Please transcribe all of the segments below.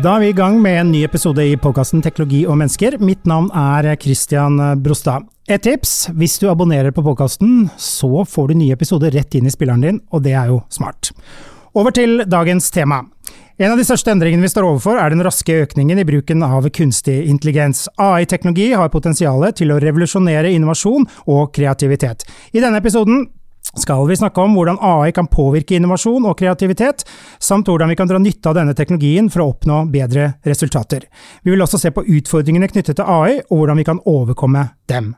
Da er vi i gang med en ny episode i podkasten Teknologi og mennesker. Mitt navn er Christian Brostad. Et tips, hvis du abonnerer på podkasten, så får du nye episoder rett inn i spilleren din, og det er jo smart. Over til dagens tema. En av de største endringene vi står overfor, er den raske økningen i bruken av kunstig intelligens. AI-teknologi har potensial til å revolusjonere innovasjon og kreativitet. I denne episoden skal vi snakke om hvordan AI kan påvirke innovasjon og kreativitet, samt hvordan vi kan dra nytte av denne teknologien for å oppnå bedre resultater. Vi vil også se på utfordringene knyttet til AI, og hvordan vi kan overkomme dem.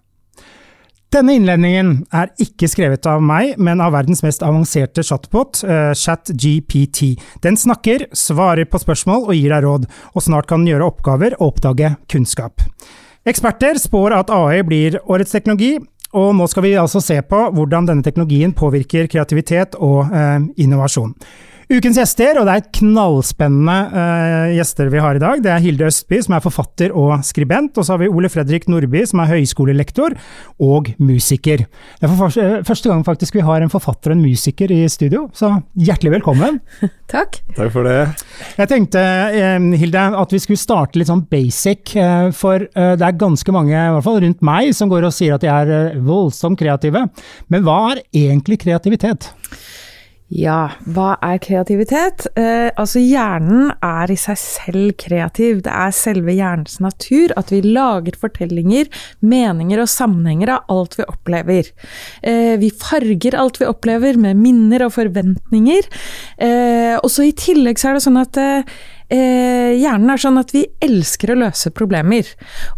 Denne innledningen er ikke skrevet av meg, men av verdens mest avanserte chatbot, uh, ChatGPT. Den snakker, svarer på spørsmål og gir deg råd, og snart kan den gjøre oppgaver og oppdage kunnskap. Eksperter spår at AI blir årets teknologi, og nå skal vi altså se på hvordan denne teknologien påvirker kreativitet og eh, innovasjon. Ukens gjester, og det er knallspennende uh, gjester vi har i dag. Det er Hilde Østby, som er forfatter og skribent. Og så har vi Ole Fredrik Nordby, som er høyskolelektor og musiker. Det er for første gang faktisk vi har en forfatter og en musiker i studio, så hjertelig velkommen. Takk. Takk for det. Jeg tenkte, Hilde, at vi skulle starte litt sånn basic. uh, for det er ganske mange, i hvert fall rundt meg, som går og sier at de er voldsomt kreative. Men hva er egentlig kreativitet? Ja, hva er kreativitet? Eh, altså Hjernen er i seg selv kreativ. Det er selve hjernens natur at vi lager fortellinger, meninger og sammenhenger av alt vi opplever. Eh, vi farger alt vi opplever med minner og forventninger. Eh, og så i tillegg så er det sånn at eh, hjernen er sånn at vi elsker å løse problemer.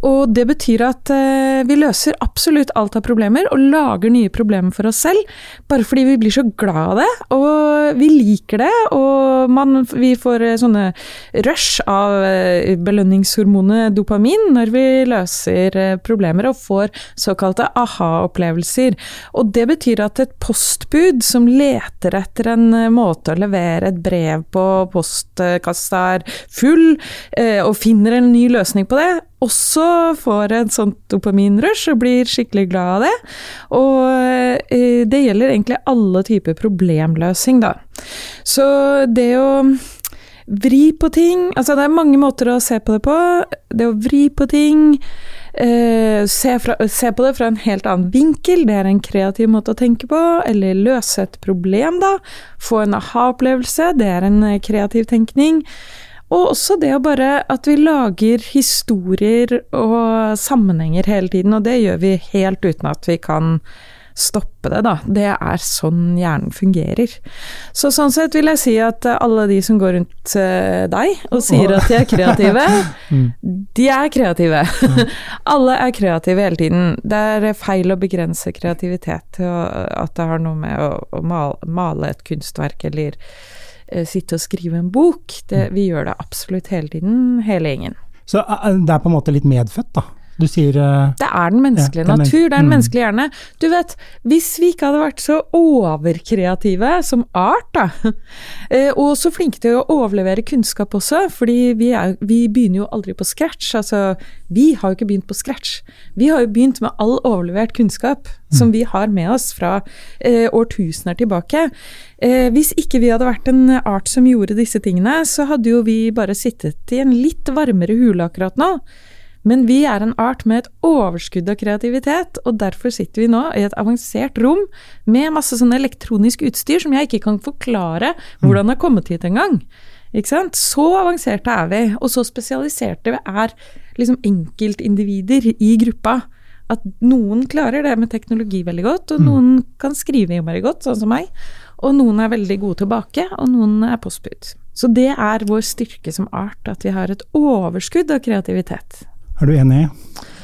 Og det betyr at eh, vi løser absolutt alt av problemer, og lager nye problemer for oss selv, bare fordi vi blir så glad av det, og vi liker det, og man, vi får eh, sånne rush av eh, belønningshormonet dopamin når vi løser eh, problemer og får såkalte aha-opplevelser. Og det betyr at et postbud som leter etter en måte å levere et brev på postkassa er full, eh, og finner en ny løsning på det, også får en sånt dopaminrush og blir skikkelig glad av det. Og eh, det gjelder egentlig alle typer problemløsning, da. Så det å vri på ting Altså, det er mange måter å se på det på. Det å vri på ting Uh, se, fra, se, på det fra en helt annen vinkel, det er en kreativ måte å tenke på. Eller løse et problem, da. Få en aha-opplevelse, det er en kreativ tenkning. Og også det å bare at vi lager historier og sammenhenger hele tiden, og det gjør vi helt uten at vi kan stoppe det, da. Det er sånn hjernen fungerer. Så sånn sett vil jeg si at alle de som går rundt uh, deg og sier at de er kreative, mm. de er kreative. alle er kreative hele tiden. Det er feil å begrense kreativitet til at det har noe med å, male et kunstverk eller Eh, sitte og skrive en bok. Det, mm. vi gjør det absolutt hele tiden, hele gjengen. Så eh, det er på en måte litt medfødt, da? Du sier uh, Det er den menneskelige ja, natur, det er den mm. menneskelige hjerne. Du vet, hvis vi ikke hadde vært så overkreative som art, da, og så flinke til å overlevere kunnskap også, fordi vi, er, vi, begynner jo aldri på scratch. Altså, vi har jo ikke begynt på scratch. Vi har jo begynt med all overlevert kunnskap mm. som vi har med oss fra uh, årtusener tilbake. Eh, hvis ikke vi hadde vært en art som gjorde disse tingene, så hadde jo vi bare sittet i en litt varmere hule akkurat nå. Men vi er en art med et overskudd av kreativitet, og derfor sitter vi nå i et avansert rom med masse sånn elektronisk utstyr som jeg ikke kan forklare hvordan har kommet hit engang. Ikke sant? Så avanserte er vi, og så spesialiserte vi er liksom enkeltindivider i gruppa. At noen klarer det med teknologi veldig godt, og mm. noen kan skrive veldig godt, sånn som meg. Og noen er veldig gode tilbake, og noen er postbud. Så det er vår styrke som art, at vi har et overskudd av kreativitet. Er du enig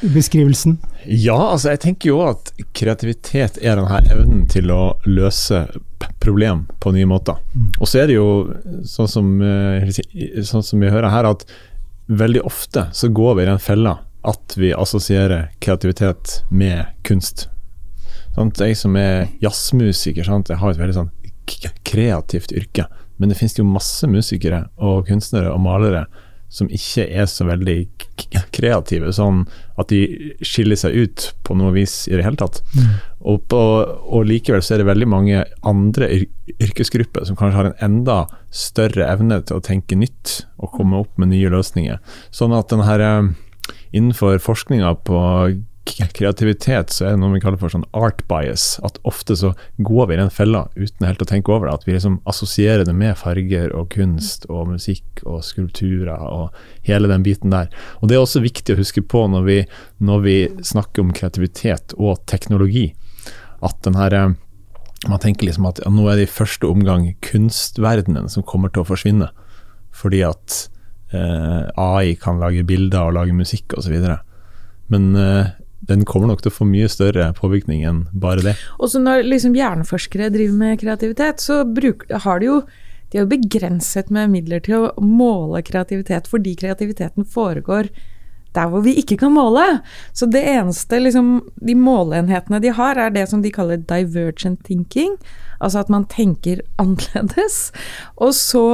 i beskrivelsen? Ja, altså jeg tenker jo at kreativitet er denne evnen til å løse problem på nye måter. Mm. Og så er det jo sånn som, eh, sånn som vi hører her, at veldig ofte så går vi i den fella at vi assosierer kreativitet med kunst. Sånn, Jeg som er jazzmusiker, sånn, jeg har et veldig sånn kreativt yrke. Men det finnes jo masse musikere og kunstnere og malere som ikke er så veldig kreative, sånn at de skiller seg ut på noe vis i det hele tatt. Mm. Og, på, og, likevel så er det veldig mange andre yrkesgrupper som kanskje har en enda større evne til å tenke nytt og komme opp med nye løsninger. Sånn at den her eh, innenfor forskninga på kreativitet, så er det noe vi kaller for sånn art bias. At ofte så går vi i den fella uten helt å tenke over det. At vi liksom assosierer det med farger og kunst og musikk og skulpturer og hele den biten der. Og det er også viktig å huske på når vi, når vi snakker om kreativitet og teknologi, at den her eh, man tenker liksom at ja, nå er det i første omgang kunstverdenen som kommer til å forsvinne. Fordi at eh, AI kan lage bilder og lage musikk osv. Men eh, den kommer nok til å få mye større påvirkning enn bare det. Og så når liksom hjerneforskere driver med kreativitet, så bruk, har de jo de har begrenset med midler til å måle kreativitet, fordi kreativiteten foregår der hvor vi ikke kan måle. Så det eneste, liksom, de måleenhetene de har, er det som de kaller divergent thinking. Altså at man tenker annerledes. Og så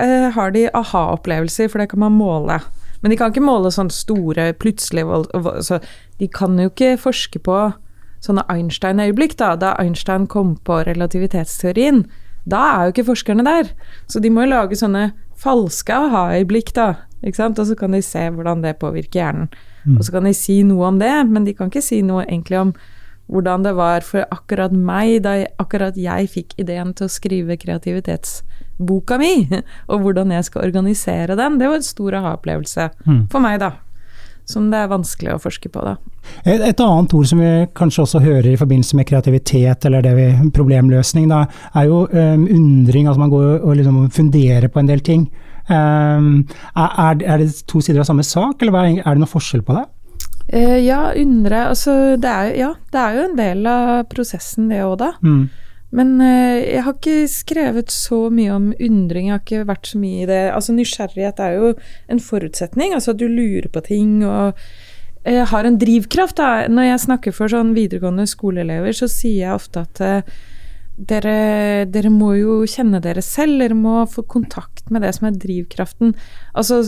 eh, har de aha-opplevelser, for det kan man måle. Men de kan ikke måle sånn store plutselig så De kan jo ikke forske på sånne Einstein-øyeblikk, da. Da Einstein kom på relativitetsteorien. Da er jo ikke forskerne der. Så de må jo lage sånne falske aha-øyeblikk, da. Ikke sant? Og så kan de se hvordan det påvirker hjernen. Mm. Og så kan de si noe om det, men de kan ikke si noe egentlig om hvordan det var for akkurat meg da akkurat jeg fikk ideen til å skrive kreativitetsboka mi, og hvordan jeg skal organisere den. Det var en stor aha-opplevelse mm. for meg, da. Som det er vanskelig å forske på, da. Et, et, annet ord som vi kanskje også hører i forbindelse med kreativitet, eller det vi, problemløsning, da, er jo um, undring. Altså man går og liksom funderer på en del ting. Um, er, er, det to sider av samme sak, eller er det noe forskjell på det? Uh, ja, undre Altså, det er, ja, det er jo en del av prosessen, det òg, da. Mm. Men uh, jeg har ikke skrevet så mye om undring, jeg har ikke vært så mye i det. Altså, nysgjerrighet er jo en forutsetning, altså at du lurer på ting og uh, har en drivkraft, da. Når jeg snakker for sånn videregående skoleelever, så sier jeg ofte at dere, dere, må jo kjenne dere selv, dere må få kontakt med det som er drivkraften. Altså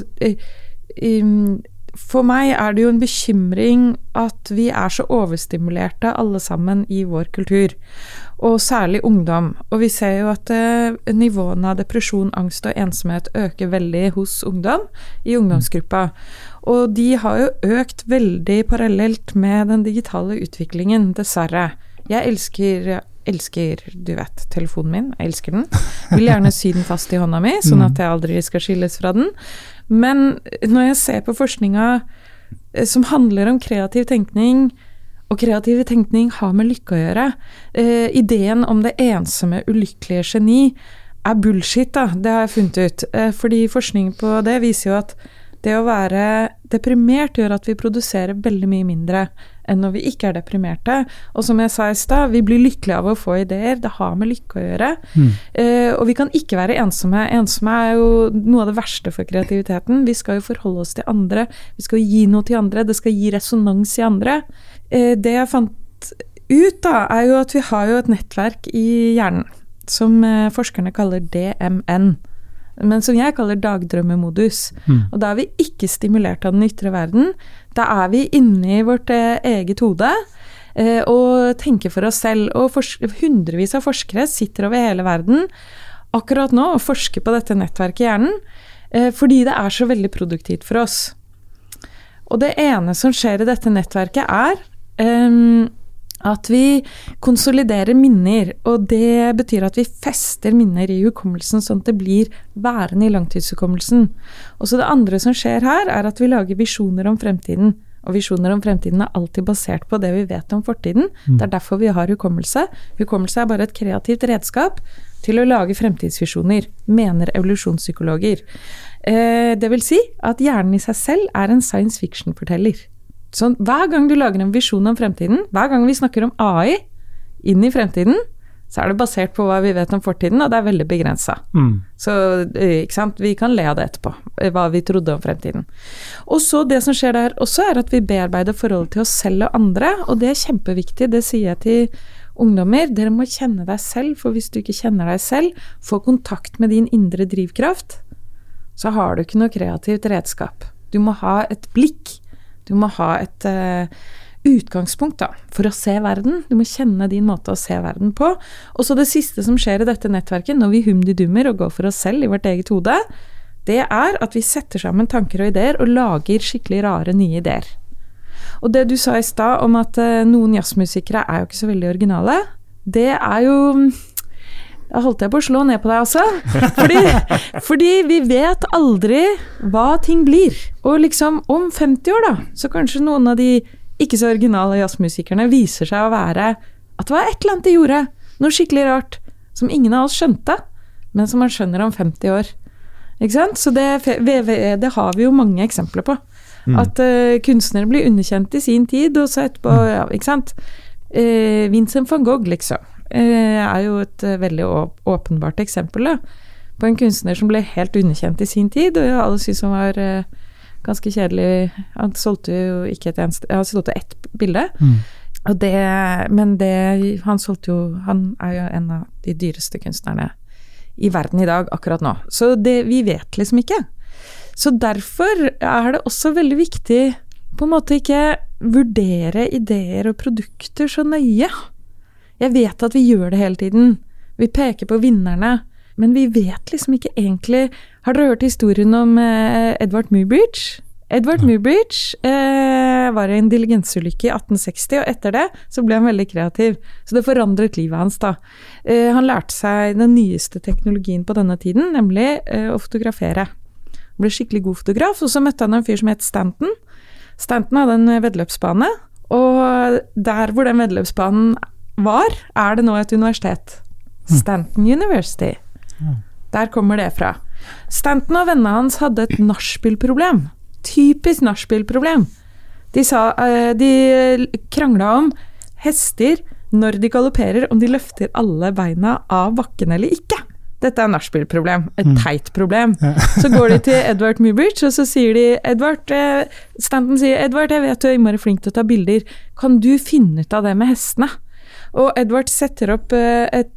for meg er det jo en bekymring at vi er så overstimulerte alle sammen i vår kultur, og særlig ungdom. Og vi ser jo at eh, nivåene av depresjon, angst og ensomhet øker veldig hos ungdom i ungdomsgruppa. Og de har jo økt veldig parallelt med den digitale utviklingen, dessverre. Jeg elsker elsker, du vet, telefonen min. Jeg elsker den. Vil gjerne sy den fast i hånda mi, sånn at jeg aldri skal skilles fra den. Men når jeg ser på forskninga eh, som handler om kreativ tenkning, og kreativ tenkning har med lykke å gjøre. Eh, ideen om det ensomme, ulykkelige geni er bullshit, da. Det har jeg funnet ut. Eh, fordi forskning på det viser jo at det å være deprimert gjør at vi produserer veldig mye mindre enn når vi ikke er deprimerte. Og som jeg sa i stad, vi blir lykkelige av å få ideer. Det har med lykke å gjøre. Mm. Eh, og vi kan ikke være ensomme. Ensomme er jo noe av det verste for kreativiteten. Vi skal jo forholde oss til andre. Vi skal gi noe til andre. Det skal gi resonans i andre. Eh, det jeg fant ut, da, er jo at vi har jo et nettverk i hjernen som eh, forskerne kaller DMN men som jeg kaller dagdrømmemodus. Mm. Og da er vi ikke stimulert av den ytre verden. Da er vi inne i vårt eh, eget hode eh, og tenker for oss selv. Og hundrevis av forskere sitter over hele verden akkurat nå og forsker på dette nettverket i hjernen, eh, fordi det er så veldig produktivt for oss. Og det ene som skjer i dette nettverket, er um, at vi konsoliderer minner, og det betyr at vi fester minner i hukommelsen, sånn at det blir værende i langtidshukommelsen. Og så det andre som skjer her, er at vi lager visjoner om fremtiden. Og visjoner om fremtiden er alltid basert på det vi vet om fortiden. Mm. Det er derfor vi har hukommelse. Hukommelse er bare et kreativt redskap til å lage fremtidsvisjoner, mener evolusjonspsykologer. Eh, det vil si at hjernen i seg selv er en science fiction-forteller. Sånn, hver gang du lager en visjon om fremtiden, hver gang vi snakker om AI inn i fremtiden, så er det basert på hva vi vet om fortiden, og det er veldig begrensa. Mm. Så ikke sant, vi kan le av det etterpå, hva vi trodde om fremtiden. Og så det som skjer der også, er at vi bearbeider forholdet til oss selv og andre, og det er kjempeviktig. Det sier jeg til ungdommer. Dere må kjenne deg selv, for hvis du ikke kjenner deg selv, få kontakt med din indre drivkraft, så har du ikke noe kreativt redskap. Du må ha et blikk. Du må ha et eh, utgangspunkt da, for å se verden. Du må kjenne din måte å se verden på. Og så det siste som skjer i dette nettverket, når vi humdidummer og går for oss selv i vårt eget hode, det er at vi setter sammen tanker og ideer og lager skikkelig rare nye ideer. Og det du sa i stad om at eh, noen jazzmusikere er jo ikke så veldig originale, det er jo da holdt jeg på å slå ned på deg, også. Fordi, fordi, vi vet aldri hva ting blir. Og liksom om 50 år, da, så kanskje noen av de ikke så originale jazzmusikerne viser seg å være at det var et eller annet de gjorde, noe skikkelig rart, som ingen av oss skjønte, men som man skjønner om 50 år. Ikke sant? Så det, det har vi jo mange eksempler på. Mm. At uh, kunstnere blir underkjent i sin tid, og så etterpå mm. ja, Ikke sant. Uh, Vincent van Gogh, liksom, er jo et veldig åpenbart eksempel da, på en kunstner som ble helt underkjent i sin tid, og alle syntes han var ganske kjedelig. Han solgte jo ikke et eneste Han solgte ett bilde. Mm. Og det, men det Han solgte jo Han er jo en av de dyreste kunstnerne i verden i dag akkurat nå. Så det Vi vet liksom ikke. Så derfor er det også veldig viktig på en måte ikke vurdere ideer og produkter så nøye. Jeg vet at vi gjør det hele tiden. Vi peker på vinnerne. Men vi vet liksom ikke egentlig Har dere hørt historien om eh, Edvard Muybridge? Edvard Muybridge eh, var i en diligensulykke i 1860, og etter det så ble han veldig kreativ. Så det forandret livet hans, da. Eh, han lærte seg den nyeste teknologien på denne tiden, nemlig eh, å fotografere. Han ble skikkelig god fotograf, og så møtte han en fyr som het Stanton. Stanton hadde en veddeløpsbane, og der hvor den veddeløpsbanen var, er det nå et universitet. Hm. Stanton University. Der kommer det fra. Stanton og vennene hans hadde et nachspiel-problem. Typisk nachspiel-problem. De, sa, uh, de krangla om hester når de galopperer, om de løfter alle beina av bakken eller ikke. Dette er nachspiel-problem. Et mm. teit problem. Så går de til Edward Mubridge, og så sier de Edward, eh, Stanton sier Edward, jeg vet du er innmari flink til å ta bilder. Kan du finne ut av det med hestene? Og Edward setter opp eh, et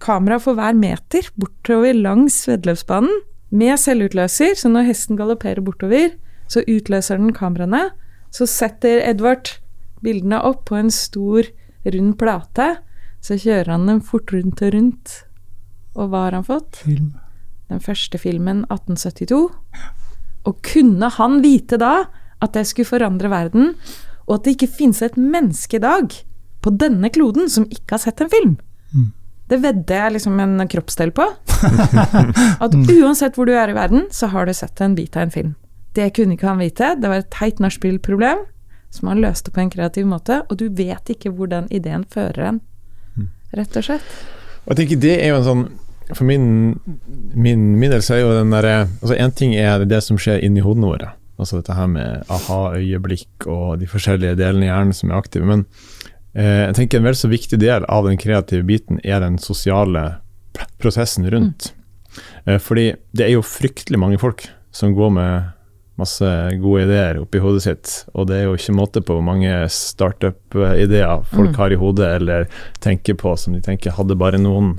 kamera for hver meter bortover langs veddeløpsbanen med selvutløser, så når hesten galopperer bortover, så utløser den kameraene. Så setter Edvard bildene opp på en stor, rund plate. Så kjører han dem fort rundt og rundt. Og hva har han fått? Film. Den første filmen 1872. Og kunne han vite da at det skulle forandre verden, og at det ikke finnes et menneske i dag på denne kloden som ikke har sett en film? Mm. Det vedder jeg liksom en kroppsdel på. At uansett hvor du er i verden, så har du sett en bit av en film. Det kunne ikke han vite. Det var et teit nachspiel-problem som han løste på en kreativ måte, og du vet ikke hvor den ideen fører en, rett og slett. Og jeg tenker det er jo en sånn For min, min, min del så er jo den derre Altså én ting er det som skjer inni hodene våre, altså dette her med aha-øyeblikk og de forskjellige delene i hjernen som er aktive. men jeg tenker En vel så viktig del av den kreative biten er den sosiale prosessen rundt. Mm. Fordi det er jo fryktelig mange folk som går med masse gode ideer oppi hodet sitt, og det er jo ikke måte på hvor mange startup-ideer folk mm. har i hodet eller tenker på som de tenker hadde bare noen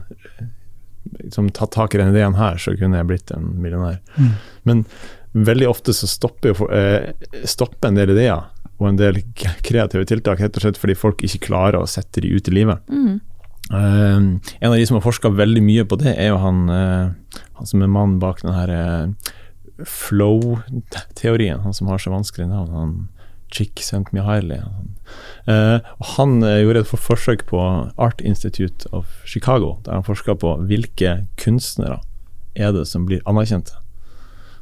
som tatt tak i den ideen her, så kunne jeg blitt en millionær. Mm. Men veldig ofte så stopper, jo, eh, stopper en del ideer og en del kreative tiltak, rett og slett fordi folk ikke klarer å sette de ut i livet. Mm. Uh, en av de som har forska veldig mye på det, er jo han, uh, han som er mannen bak den her uh, flow-teorien. Han som har så vanskelig navn. han Chick St. Mihaly. og han gjorde et forsøk på Art Institute of Chicago, der han forska på hvilke kunstnere er det som blir anerkjente.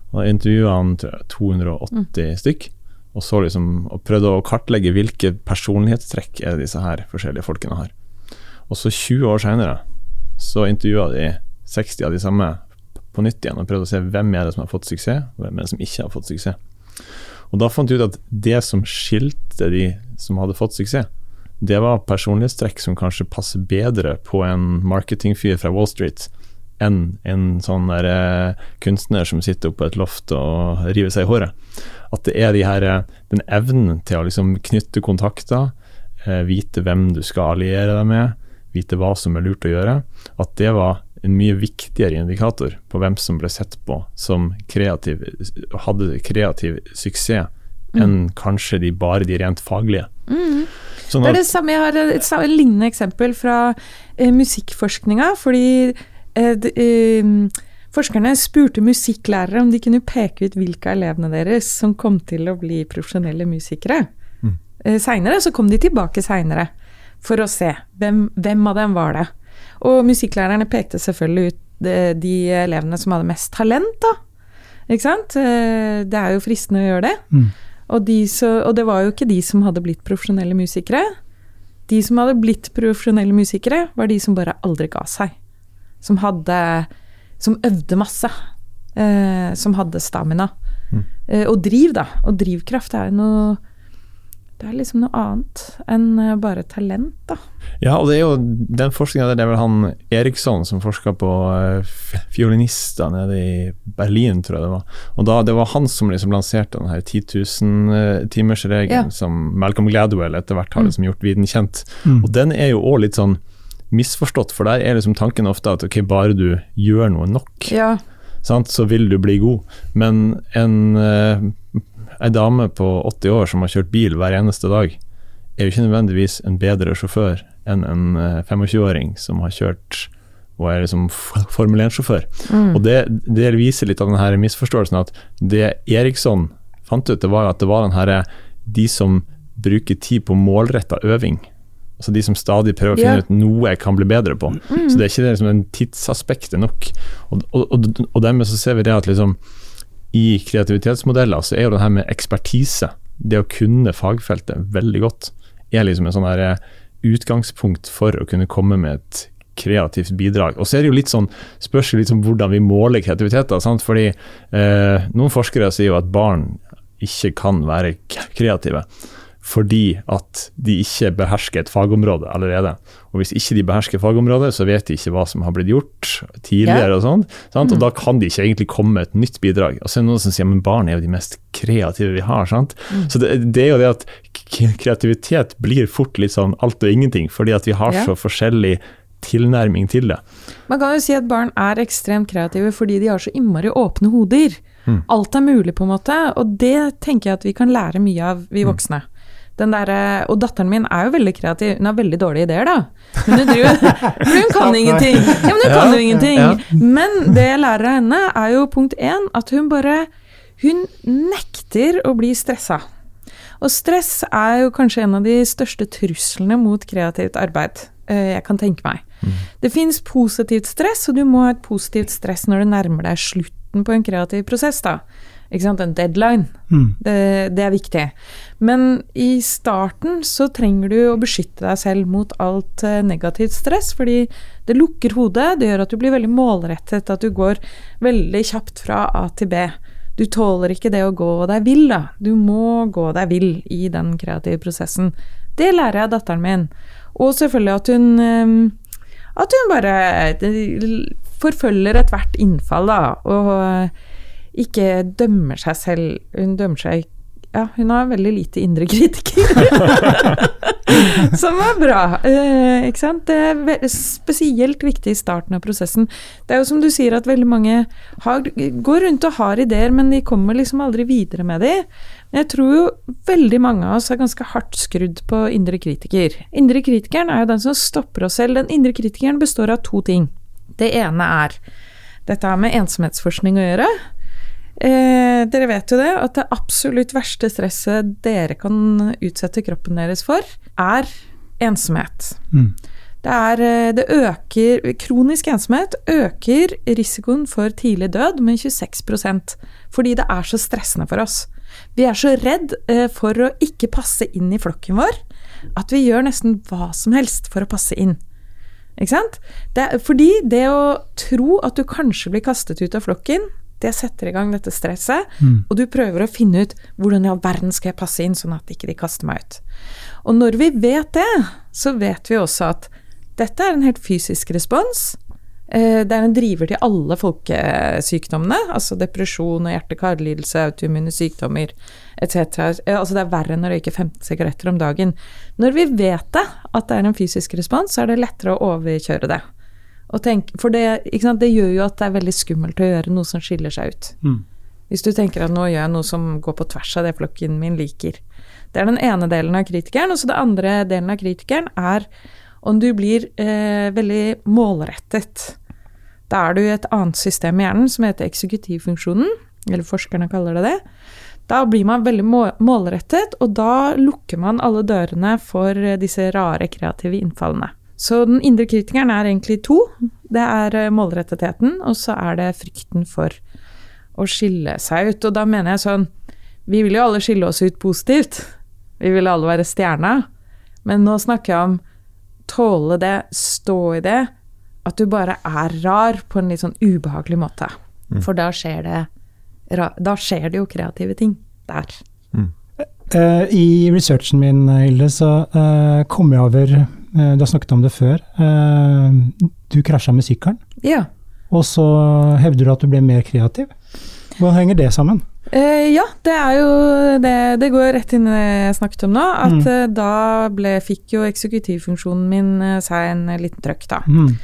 Da intervjua han 280 mm. stykk og så liksom, og prøvde å kartlegge hvilke personlighetstrekk er disse her forskjellige folkene har. Og så 20 år seinere så intervjua de 60 av de samme på nytt igjen og prøvde å se hvem er det som har fått suksess, og hvem er det som ikke har fått suksess. Og Da fant de ut at det som skilte de som hadde fått suksess, det var personlighetstrekk som kanskje passer bedre på en marketingfyr fra Wall Street enn en sånn der, eh, kunstner som sitter oppe på et loft og river seg i håret. At det er de her, eh, den evnen til å liksom knytte kontakter, eh, vite hvem du skal alliere deg med, vite hva som er lurt å gjøre, at det var en mye viktigere indikator på hvem som ble sett på som kreativ, hadde kreativ suksess, enn kanskje de, bare de rent faglige. Sånn Det er det samme, jeg har et sa- lignende eksempel fra eh, musikkforskninga. Fordi forskerne spurte musikklærere om de kunne peke ut hvilke av elevene deres som kom til å bli profesjonelle musikere. Mm. Eh, seinere så kom de tilbake seinere for å se hvem, hvem av dem var det. Og musikklærerne pekte selvfølgelig ut de, de elevene som hadde mest talent, da. Ikke sant? Eh, Det er jo fristende å gjøre det. Mm. Og, de så, og det var jo ikke de som hadde blitt profesjonelle musikere. De som hadde blitt profesjonelle musikere, var de som bare aldri ga seg. Som hadde Som øvde masse. Eh, som hadde stamina. Mm. Eh, og driv, da. Og drivkraft er jo noe Det er liksom noe annet enn eh, bare talent, da. ja, og det er jo den forskninga der, det er vel han Eriksson som forska på eh, fiolinister nede i Berlin, tror jeg det var. Og da, det var han som liksom lanserte den her 10 000-timersregelen Ja. som Malcolm Gladwell etter hvert har Mm. liksom gjort viden kjent. Mm. Og den er jo òg litt sånn misforstått, for der er liksom tanken ofte at ok, bare du gjør noe nok, Ja. sant, så vil du bli god. Men en, eh, ei dame på 80 år som har kjørt bil hver eneste dag, er jo ikke nødvendigvis en bedre sjåfør enn en eh, 25-åring som har kjørt og er liksom Formel 1-sjåfør. Mm. Og det, det viser litt av denne misforståelsen at det Eriksson fant ut, det var at det var den herre de som bruker tid på målretta øving. Altså de som stadig prøver å finne ut noe jeg kan bli bedre på. Mm. Så det er ikke det liksom den tidsaspektet nok. Og, og, og, og dermed så ser vi det at liksom i kreativitetsmodeller så er jo det her med ekspertise, det å kunne fagfeltet veldig godt, er liksom en sånn her eh, utgangspunkt for å kunne komme med et kreativt bidrag. Og så er det jo litt sånn, spørs litt om hvordan vi måler kreativitet Sant? Fordi eh, noen forskere sier jo at barn ikke kan være kreative. Fordi at de ikke behersker et fagområde allerede. Og hvis ikke de behersker fagområdet, så vet de ikke hva som har blitt gjort tidligere. og sånn, sant? Og da kan de ikke egentlig komme med et nytt bidrag. Og så er det noen som sier men barn er jo de mest kreative vi har. sant? Så det, det er jo det at kreativitet blir fort litt sånn alt og ingenting, fordi at vi har Ja. så forskjellig tilnærming til det. Man kan jo si at barn er ekstremt kreative fordi de har så innmari åpne hoder. Mm. Alt er mulig, på en måte, og det tenker jeg at vi kan lære mye av, vi Mm. voksne. Den der, og datteren min er jo veldig kreativ. Hun har veldig dårlige ideer, da. Men hun, driver, hun kan ingenting. Ja, men hun kan jo ingenting. Men det jeg lærer av henne, er jo punkt én at hun bare Hun nekter å bli stressa. Og stress er jo kanskje en av de største truslene mot kreativt arbeid eh, jeg kan tenke meg. Det fins positivt stress, og du må ha et positivt stress når du nærmer deg slutten på en kreativ prosess. da. En deadline. Mm. Det, det er viktig. Men i starten så trenger du å beskytte deg selv mot alt eh, negativt stress, fordi det lukker hodet, det gjør at du blir veldig målrettet, at du går veldig kjapt fra A til B. Du tåler ikke det å gå deg vill, da. Du må gå deg vill i den kreative prosessen. Det lærer jeg av datteren min. Og selvfølgelig at hun eh, At hun bare eh, forfølger ethvert innfall, da, og ikke dømmer seg selv. Hun dømmer seg Ja, hun har veldig lite indre kritiker. Som er bra, eh, ikke sant. Det er spesielt viktig i starten av prosessen. Det er jo som du sier at veldig mange har, går rundt og har ideer, men de kommer liksom aldri videre med de. Men jeg tror jo veldig mange av oss er ganske hardt skrudd på indre kritiker. Indre kritikeren er jo den som stopper oss selv. Den indre kritikeren består av to ting. Det ene er Dette har med ensomhetsforskning å gjøre. Eh, dere vet jo det, at det absolutt verste stresset dere kan utsette kroppen deres for, er ensomhet. Mm. Det, er, eh, det øker Kronisk ensomhet øker risikoen for tidlig død med 26% fordi det er så stressende for oss. Vi er så redd eh, for å ikke passe inn i flokken vår at vi gjør nesten hva som helst for å passe inn. Ikke sant? Det fordi det å tro at du kanskje blir kastet ut av flokken, Det setter i gang dette stresset, Mm. og du prøver å finne ut hvordan i all verden skal jeg passe inn, sånn at ikke de kaster meg ut. Og når vi vet det, så vet vi også at dette er en helt fysisk respons. Eh, Det er en driver til alle folkesykdommene, altså depresjon og hjerte-karlidelse, autoimmune sykdommer etc. Eh, Altså det er verre enn å røyke 15 sigaretter om dagen. Når vi vet det, at det er en fysisk respons, så er det lettere å overkjøre det. Og tenk, for det, sant, det gjør jo at det er veldig skummelt å gjøre noe som skiller seg ut. Mm. Hvis du tenker at nå gjør jeg noe som går på tvers av det flokken min liker. Det er den ene delen av kritikeren. Og så det andre delen av kritikeren er om du blir eh, veldig målrettet. Da er du i et annet system i hjernen som heter eksekutivfunksjonen, eller forskerne kaller det det. Da blir man veldig målrettet, og da lukker man alle dørene for disse rare kreative innfallene. Så den indre kritikeren er egentlig to. Det er eh, målrettetheten, og så er det frykten for å skille seg ut. Og da mener jeg sånn Vi vil jo alle skille oss ut positivt. Vi vil alle være stjerna. Men nå snakker jeg om tåle det, stå i det. At du bare er rar på en litt sånn ubehagelig måte. For da skjer det Da skjer det jo kreative ting der. Eh, I researchen min, Hilde, så eh, kom jeg over Du har snakket om det før. eh, du krasja med sykkelen, Ja. og så hevder du at du ble mer kreativ. Hvordan henger det sammen? Eh, ja, det er jo det Det går rett inn i det jeg snakket om nå. At Mm. eh, da ble, fikk jo eksekutivfunksjonen min eh, seg en eh, liten trøkk, da. Mm.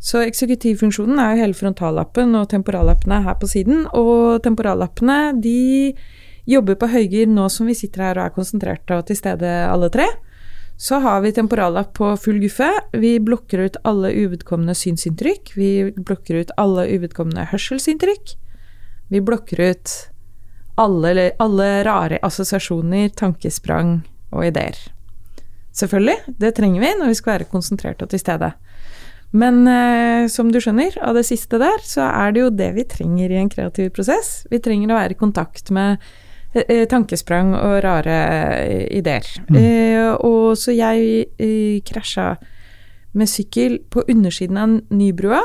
Så eksekutivfunksjonen er jo hele frontallappen, og temporallappene er her på siden. Og temporallappene de jobber på høygir nå som vi sitter her og er konsentrerte og til stede alle tre. Så har vi temporallapp på full guffe. Vi blokker ut alle uvedkommende synsinntrykk. Vi blokker ut alle uvedkommende hørselsinntrykk. Vi blokker ut alle, alle rare assosiasjoner, tankesprang og ideer. Selvfølgelig, det trenger vi når vi skal være konsentrerte og til stede. Men eh, som du skjønner, av det siste der, så er det jo det vi trenger i en kreativ prosess. Vi trenger å være i kontakt med tankesprang og rare ideer. ideer. Eh, og så jeg eh, krasja med sykkel på undersiden av Nybrua.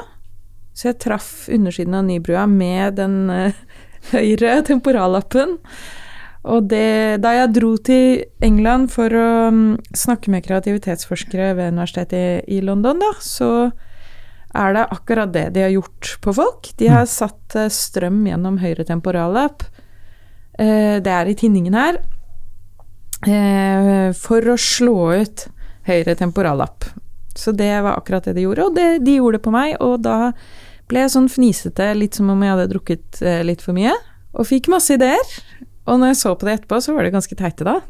Så jeg traff undersiden av Nybrua med den eh, høyre temporallappen. Og det, da jeg dro til England for å um, snakke med kreativitetsforskere ved universitetet i, i London, da, så er det akkurat det de har gjort på folk. De har satt eh, strøm gjennom høyre temporallapp. Eh, det er i tinningen her. Eh, for å slå ut høyre temporallapp. Så det var akkurat det de gjorde, og det, de gjorde det på meg. Og da ble jeg sånn fnisete, litt som om jeg hadde drukket eh, litt for mye. Og fikk masse ideer. Og når jeg så på det etterpå, så var det ganske teite, da.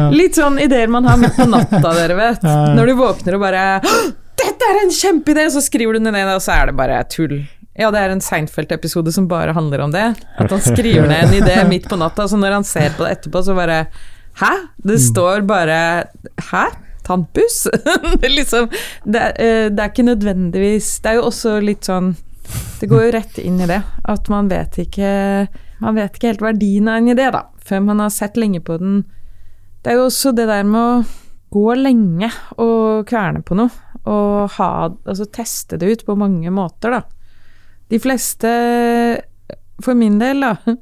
Litt sånn ideer man har midt på natta, dere vet. Når du våkner og bare 'Dette er en kjempeidé!' Så skriver du ned ned, og så er det bare tull. Ja, det er en Seinfeld-episode som bare handler om det. At han skriver ned en idé midt på natta, så når han ser på det etterpå, så bare Hæ? Det står bare Hæ? Tannpuss? det, liksom, det, eh, det er ikke nødvendigvis Det er jo også litt sånn Det går jo rett inn i det. At man vet ikke Man vet ikke helt verdien av en idé, da. Før man har sett lenge på den. Det er jo også det der med å gå lenge og kverne på noe. Og ha Altså teste det ut på mange måter, da. De fleste For min del, da.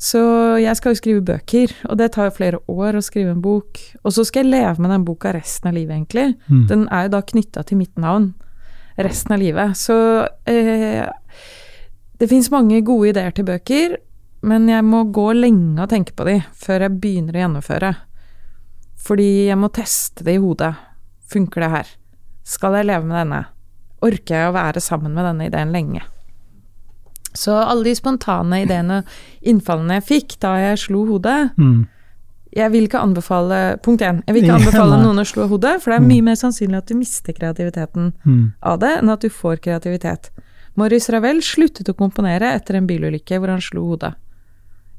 Så jeg skal jo skrive bøker, og det tar jo flere år å skrive en bok. Og så skal jeg leve med den boka resten av livet, egentlig. Mm. Den er jo da knytta til mitt navn resten av livet. Så eh, det fins mange gode ideer til bøker, men jeg må gå lenge og tenke på de før jeg begynner å gjennomføre. Fordi jeg må teste det i hodet. Funker det her? Skal jeg leve med denne? Orker jeg å være sammen med denne ideen lenge? Så alle de spontane ideene og innfallene jeg fikk da jeg slo hodet Mm. Jeg vil ikke anbefale Punkt én. Jeg vil ikke anbefale noen å slå hodet, for det er mye mer sannsynlig at du mister kreativiteten Mm. av det, enn at du får kreativitet. Maurice Ravel sluttet å komponere etter en bilulykke hvor han slo hodet.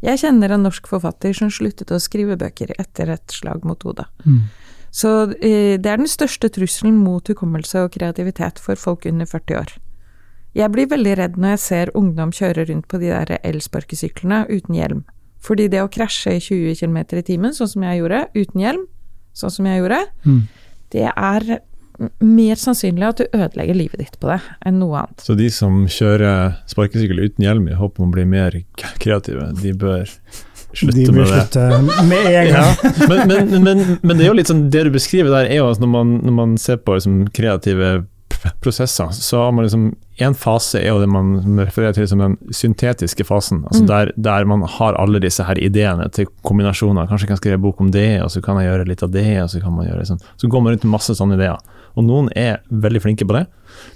Jeg kjenner en norsk forfatter som sluttet å skrive bøker etter et slag mot hodet. Mm. Så eh, det er den største trusselen mot hukommelse og kreativitet for folk under 40 år. Jeg blir veldig redd når jeg ser ungdom kjøre rundt på de der elsparkesyklene uten hjelm. Fordi det å krasje i 20 km i timen, sånn som jeg gjorde, uten hjelm, sånn som jeg gjorde, Mm. det er mer sannsynlig at du ødelegger livet ditt på det enn noe annet. Så de som kjører sparkesykkel uten hjelm i håp om å bli mer kreative, de bør slutte De bør med det. slutte med en Ja, men, men, men, men det er jo litt sånn Det du beskriver der, er jo at når man, når man ser på liksom, kreative prosesser, så har man liksom En fase er jo det man refererer til som den syntetiske fasen. altså Mm. der, der man har alle disse her ideene til kombinasjoner. Kanskje jeg kan skrive bok om det, og så kan jeg gjøre litt av det. og Så kan man gjøre sånn. Så går man rundt med masse sånne ideer. Og noen er veldig flinke på det.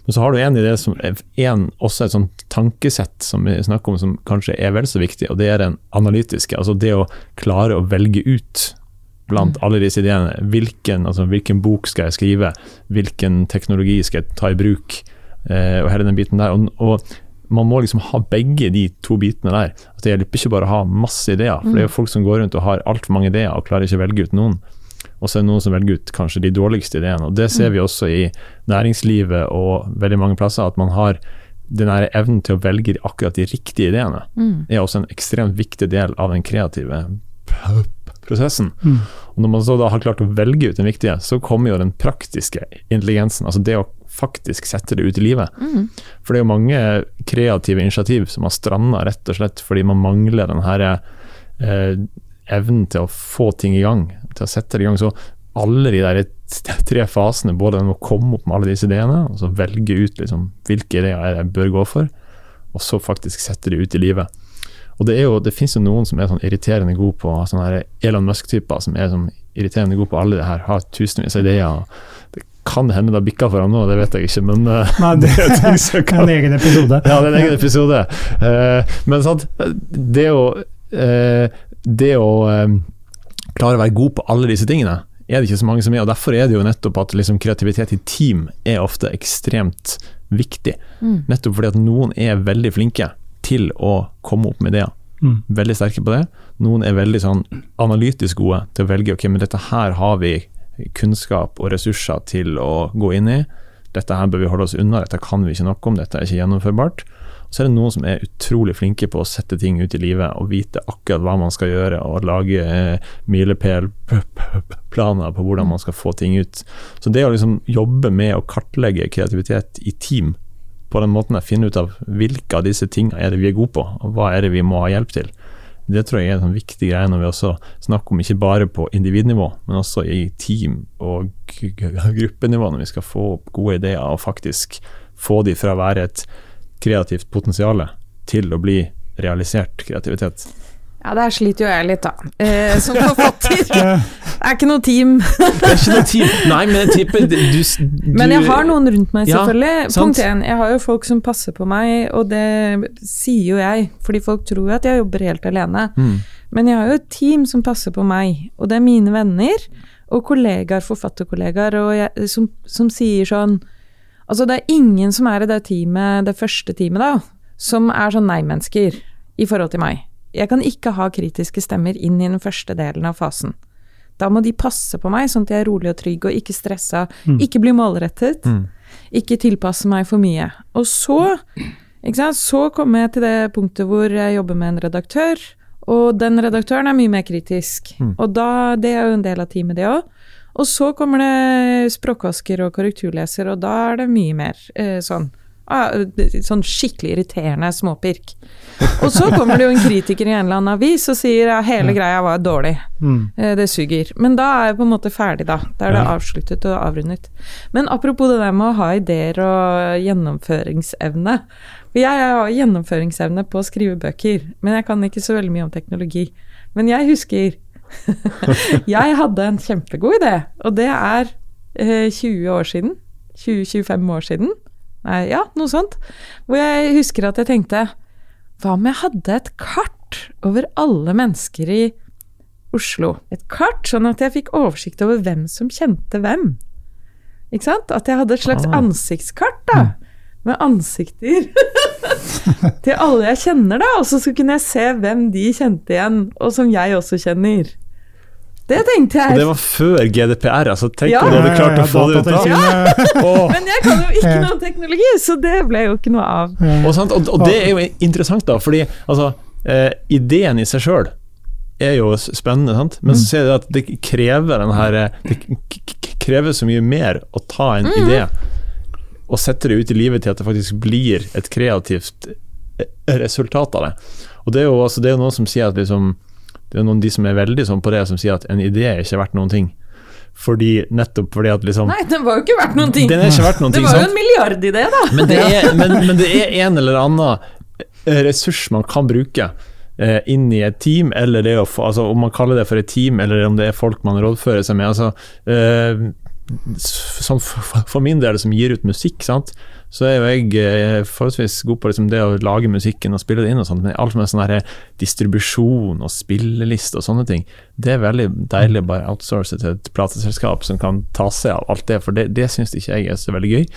Men så har du en idé som en, også et sånt tankesett som vi snakker om som kanskje er vel så viktig, og det er den analytiske. Altså det å klare å velge ut blant alle disse ideene. Hvilken, altså hvilken bok skal jeg skrive, hvilken teknologi skal jeg ta i bruk, og hele den biten der. Og, og man må liksom ha begge de to bitene der. At det hjelper ikke bare å ha masse ideer, for det er jo folk som går rundt og har altfor mange ideer og klarer ikke å velge ut noen. Og så er det noen som velger ut kanskje de dårligste ideene. Og Det ser vi også i næringslivet og veldig mange plasser, at man har den evnen til å velge akkurat de riktige ideene. Mm. er også en ekstremt viktig del av den kreative prosessen. Mm. Og Når man så da har klart å velge ut den viktige, så kommer jo den praktiske intelligensen. Altså det å faktisk setter det ut i livet. Mm. For det er jo mange kreative initiativ som har stranda rett og slett fordi man mangler den her eh, evnen til å få ting i gang, til å sette det i gang. Så alle de der tre fasene, både den å komme opp med alle disse ideene, og så velge ut liksom, hvilke ideer er jeg bør gå for, og så faktisk sette det ut i livet. Og det, er jo, det finnes jo noen som er sånn irriterende gode på sånne Elon Musk-typer, som er sånn irriterende gode på alle det her, har tusenvis av ideer. Kan hende det har bikka for ham nå, det vet jeg ikke, men eh, Nei, det er ting som er kan- en egen episode. ja, det er en egen episode. Uh, men sant, det å, uh, det å eh, klare å være god på alle disse tingene, er det ikke så mange som er. og Derfor er det jo nettopp at liksom, kreativitet i team er ofte ekstremt viktig. Mm. Nettopp fordi at noen er veldig flinke til å komme opp med ideer. Mm. Veldig sterke på det. Noen er veldig sånn analytisk gode til å velge ok, men dette her har vi kunnskap og ressurser til å gå inn i. Dette her bør vi holde oss unna, dette kan vi ikke noe om, dette er ikke gjennomførbart. Så er det noen som er utrolig flinke på å sette ting ut i livet og vite akkurat hva man skal gjøre, og lage eh, milepælplaner på hvordan man skal få ting ut. Så det å liksom jobbe med å kartlegge kreativitet i team på den måten jeg finner ut av hvilke av disse tingene er det vi er gode på, og hva er det vi må ha hjelp til. Det tror jeg er en sånn viktig greie når vi også snakker om ikke bare på individnivå, men også i team og gruppenivå, når vi skal få opp gode ideer og faktisk få de fra å være et kreativt potensial til å bli realisert kreativitet. Ja, der sliter jo jeg litt, da. Eh, som forfatter. Er ikke noe team. Det er ikke noe team. Nei, men jeg tipper du, du Men jeg har noen rundt meg, selvfølgelig. Ja, Punkt én, jeg har jo folk som passer på meg, og det sier jo jeg, fordi folk tror at jeg jobber helt alene. Mm. Men jeg har jo et team som passer på meg, og det er mine venner og kollegaer, forfatterkollegaer, og jeg, som, som sier sånn Altså, det er ingen som er i det teamet, det første teamet, da, som er sånn nei-mennesker i forhold til meg. Jeg kan ikke ha kritiske stemmer inn i den første delen av fasen. Da må de passe på meg, sånn at jeg er rolig og trygg og ikke stressa, ikke bli målrettet, Mm. ikke tilpasse meg for mye. Og så, så kommer jeg til det punktet hvor jeg jobber med en redaktør, og den redaktøren er mye mer kritisk. Mm. Og da, det er jo en del av teamet, det òg. Og så kommer det språkvasker og korrekturleser, og da er det mye mer eh, sånn Sånn skikkelig irriterende småpirk. Og så kommer det jo en kritiker i en eller annen avis og sier at hele greia var dårlig. Mm. Eh, Det suger. Men da er jeg på en måte ferdig, da. Da er det avsluttet og avrundet. Men apropos det der med å ha ideer og gjennomføringsevne. Jeg har gjennomføringsevne på å skrive bøker, men jeg kan ikke så veldig mye om teknologi. Men jeg husker Jeg hadde en kjempegod idé, og det er eh, 20 år siden. 20-25 år siden. Nei, ja, noe sånt. Hvor jeg husker at jeg tenkte Hva om jeg hadde et kart over alle mennesker i Oslo? Et kart, sånn at jeg fikk oversikt over hvem som kjente hvem. Ikke sant? At jeg hadde et slags Ah. ansiktskart, da. Med ansikter til alle jeg kjenner, da. Og så kunne jeg se hvem de kjente igjen, og som jeg også kjenner. Det tenkte Og det var før GDPR, altså tenk Ja. om du hadde klart å få det ut da. Ja. Men jeg kan jo ikke noe om teknologi, så det ble jo ikke noe av. Og, sant? Og, og det er jo interessant, da, fordi altså, eh, ideen i seg sjøl er jo spennende, sant? men så ser du at det krever den her eh, Det krever så mye mer å ta en idé og sette det ut i livet til at det faktisk blir et kreativt eh, resultat av det. Og det er jo, altså, det er jo noen som sier at liksom, det er noen de som er veldig sånn på det, som sier at en idé er ikke verdt noen ting. Fordi, nettopp fordi at liksom Nei, den var jo ikke verdt noen ting. Den er ikke verdt noen Det ting, var jo en milliardidé, da. Men det, er, men, men det er en eller annen eh, ressurs man kan bruke eh, inn i et team, eller det å få, altså om man kaller det for et team, eller om det er folk man rådfører seg med. Altså, eh, s- for, for min del som gir ut musikk, sant? Så er jo jeg eh, forholdsvis god på liksom det å lage musikken og spille det inn, og sånt, men alt med sånn her distribusjon og spilleliste og sånne ting, det er veldig deilig å bare outsource til et plateselskap som kan ta seg av alt det, for det, det syns ikke jeg er så veldig gøy.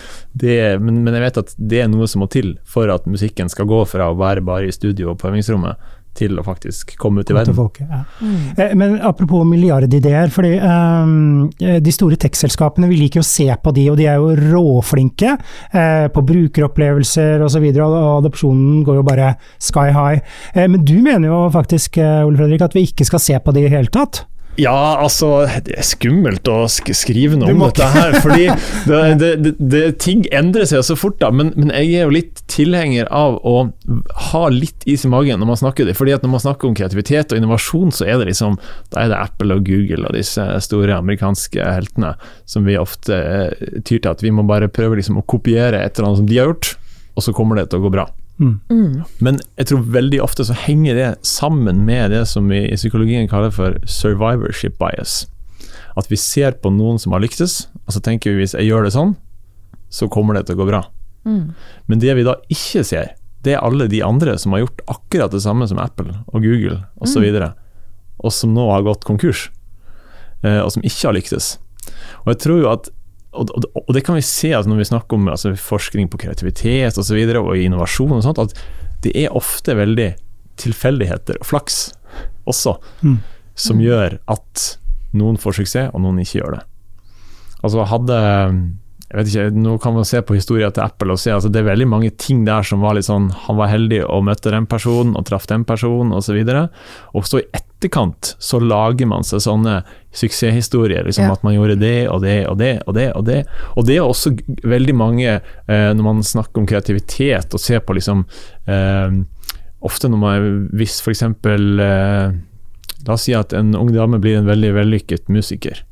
Det, men, men jeg vet at det er noe som må til for at musikken skal gå fra å være bare i studio og på øvingsrommet, til å faktisk komme ut i verden. folket, ja. mm. Men apropos milliardideer, fordi eh, de store tech-selskapene, vi liker å se på de, og de er jo råflinke uh, på brukeropplevelser osv., og, og adopsjonen går jo bare sky high. Uh, men du mener jo faktisk, uh, Ole Fredrik, at vi ikke skal se på de i hele tatt? Ja, altså Det er skummelt å sk skrive noe om dette her, fordi det, det, det, det, ting endrer seg så fort. da, men, men jeg er jo litt tilhenger av å ha litt is i magen når man snakker det. fordi at Når man snakker om kreativitet og innovasjon, så er det liksom da er det Apple og Google og disse store amerikanske heltene som vi ofte eh, tyr til at vi må bare prøve liksom å kopiere et eller annet som de har gjort, og så kommer det til å gå bra. Men jeg tror veldig ofte så henger det sammen med det som vi i psykologien kaller for survivorship bias. At vi ser på noen som har lyktes, og så tenker vi hvis jeg gjør det sånn, så kommer det til å gå bra. Men det vi da ikke ser, det er alle de andre som har gjort akkurat det samme som Apple og Google osv., og, så og som nå har gått konkurs, eh, og som ikke har lyktes. Og jeg tror jo at og, og, og det kan vi se altså når vi snakker om altså, forskning på kreativitet osv. Og, så videre, og innovasjon og sånt, at det er ofte veldig tilfeldigheter og flaks også Mm. som gjør at noen får suksess, og noen ikke gjør det. Altså hadde jeg vet ikke, Nå kan man se på historien til Apple og se altså det er veldig mange ting der som var litt sånn Han var heldig og møtte den personen og traff den personen osv. Og, så og så i etterkant så lager man seg sånne suksesshistorier. Liksom, Ja. At man gjorde det og det og det og det. Og det Og det er også veldig mange, eh, når man snakker om kreativitet og ser på liksom eh, Ofte når man Hvis f.eks. Eh, La oss si at en ung dame blir en veldig vellykket musiker.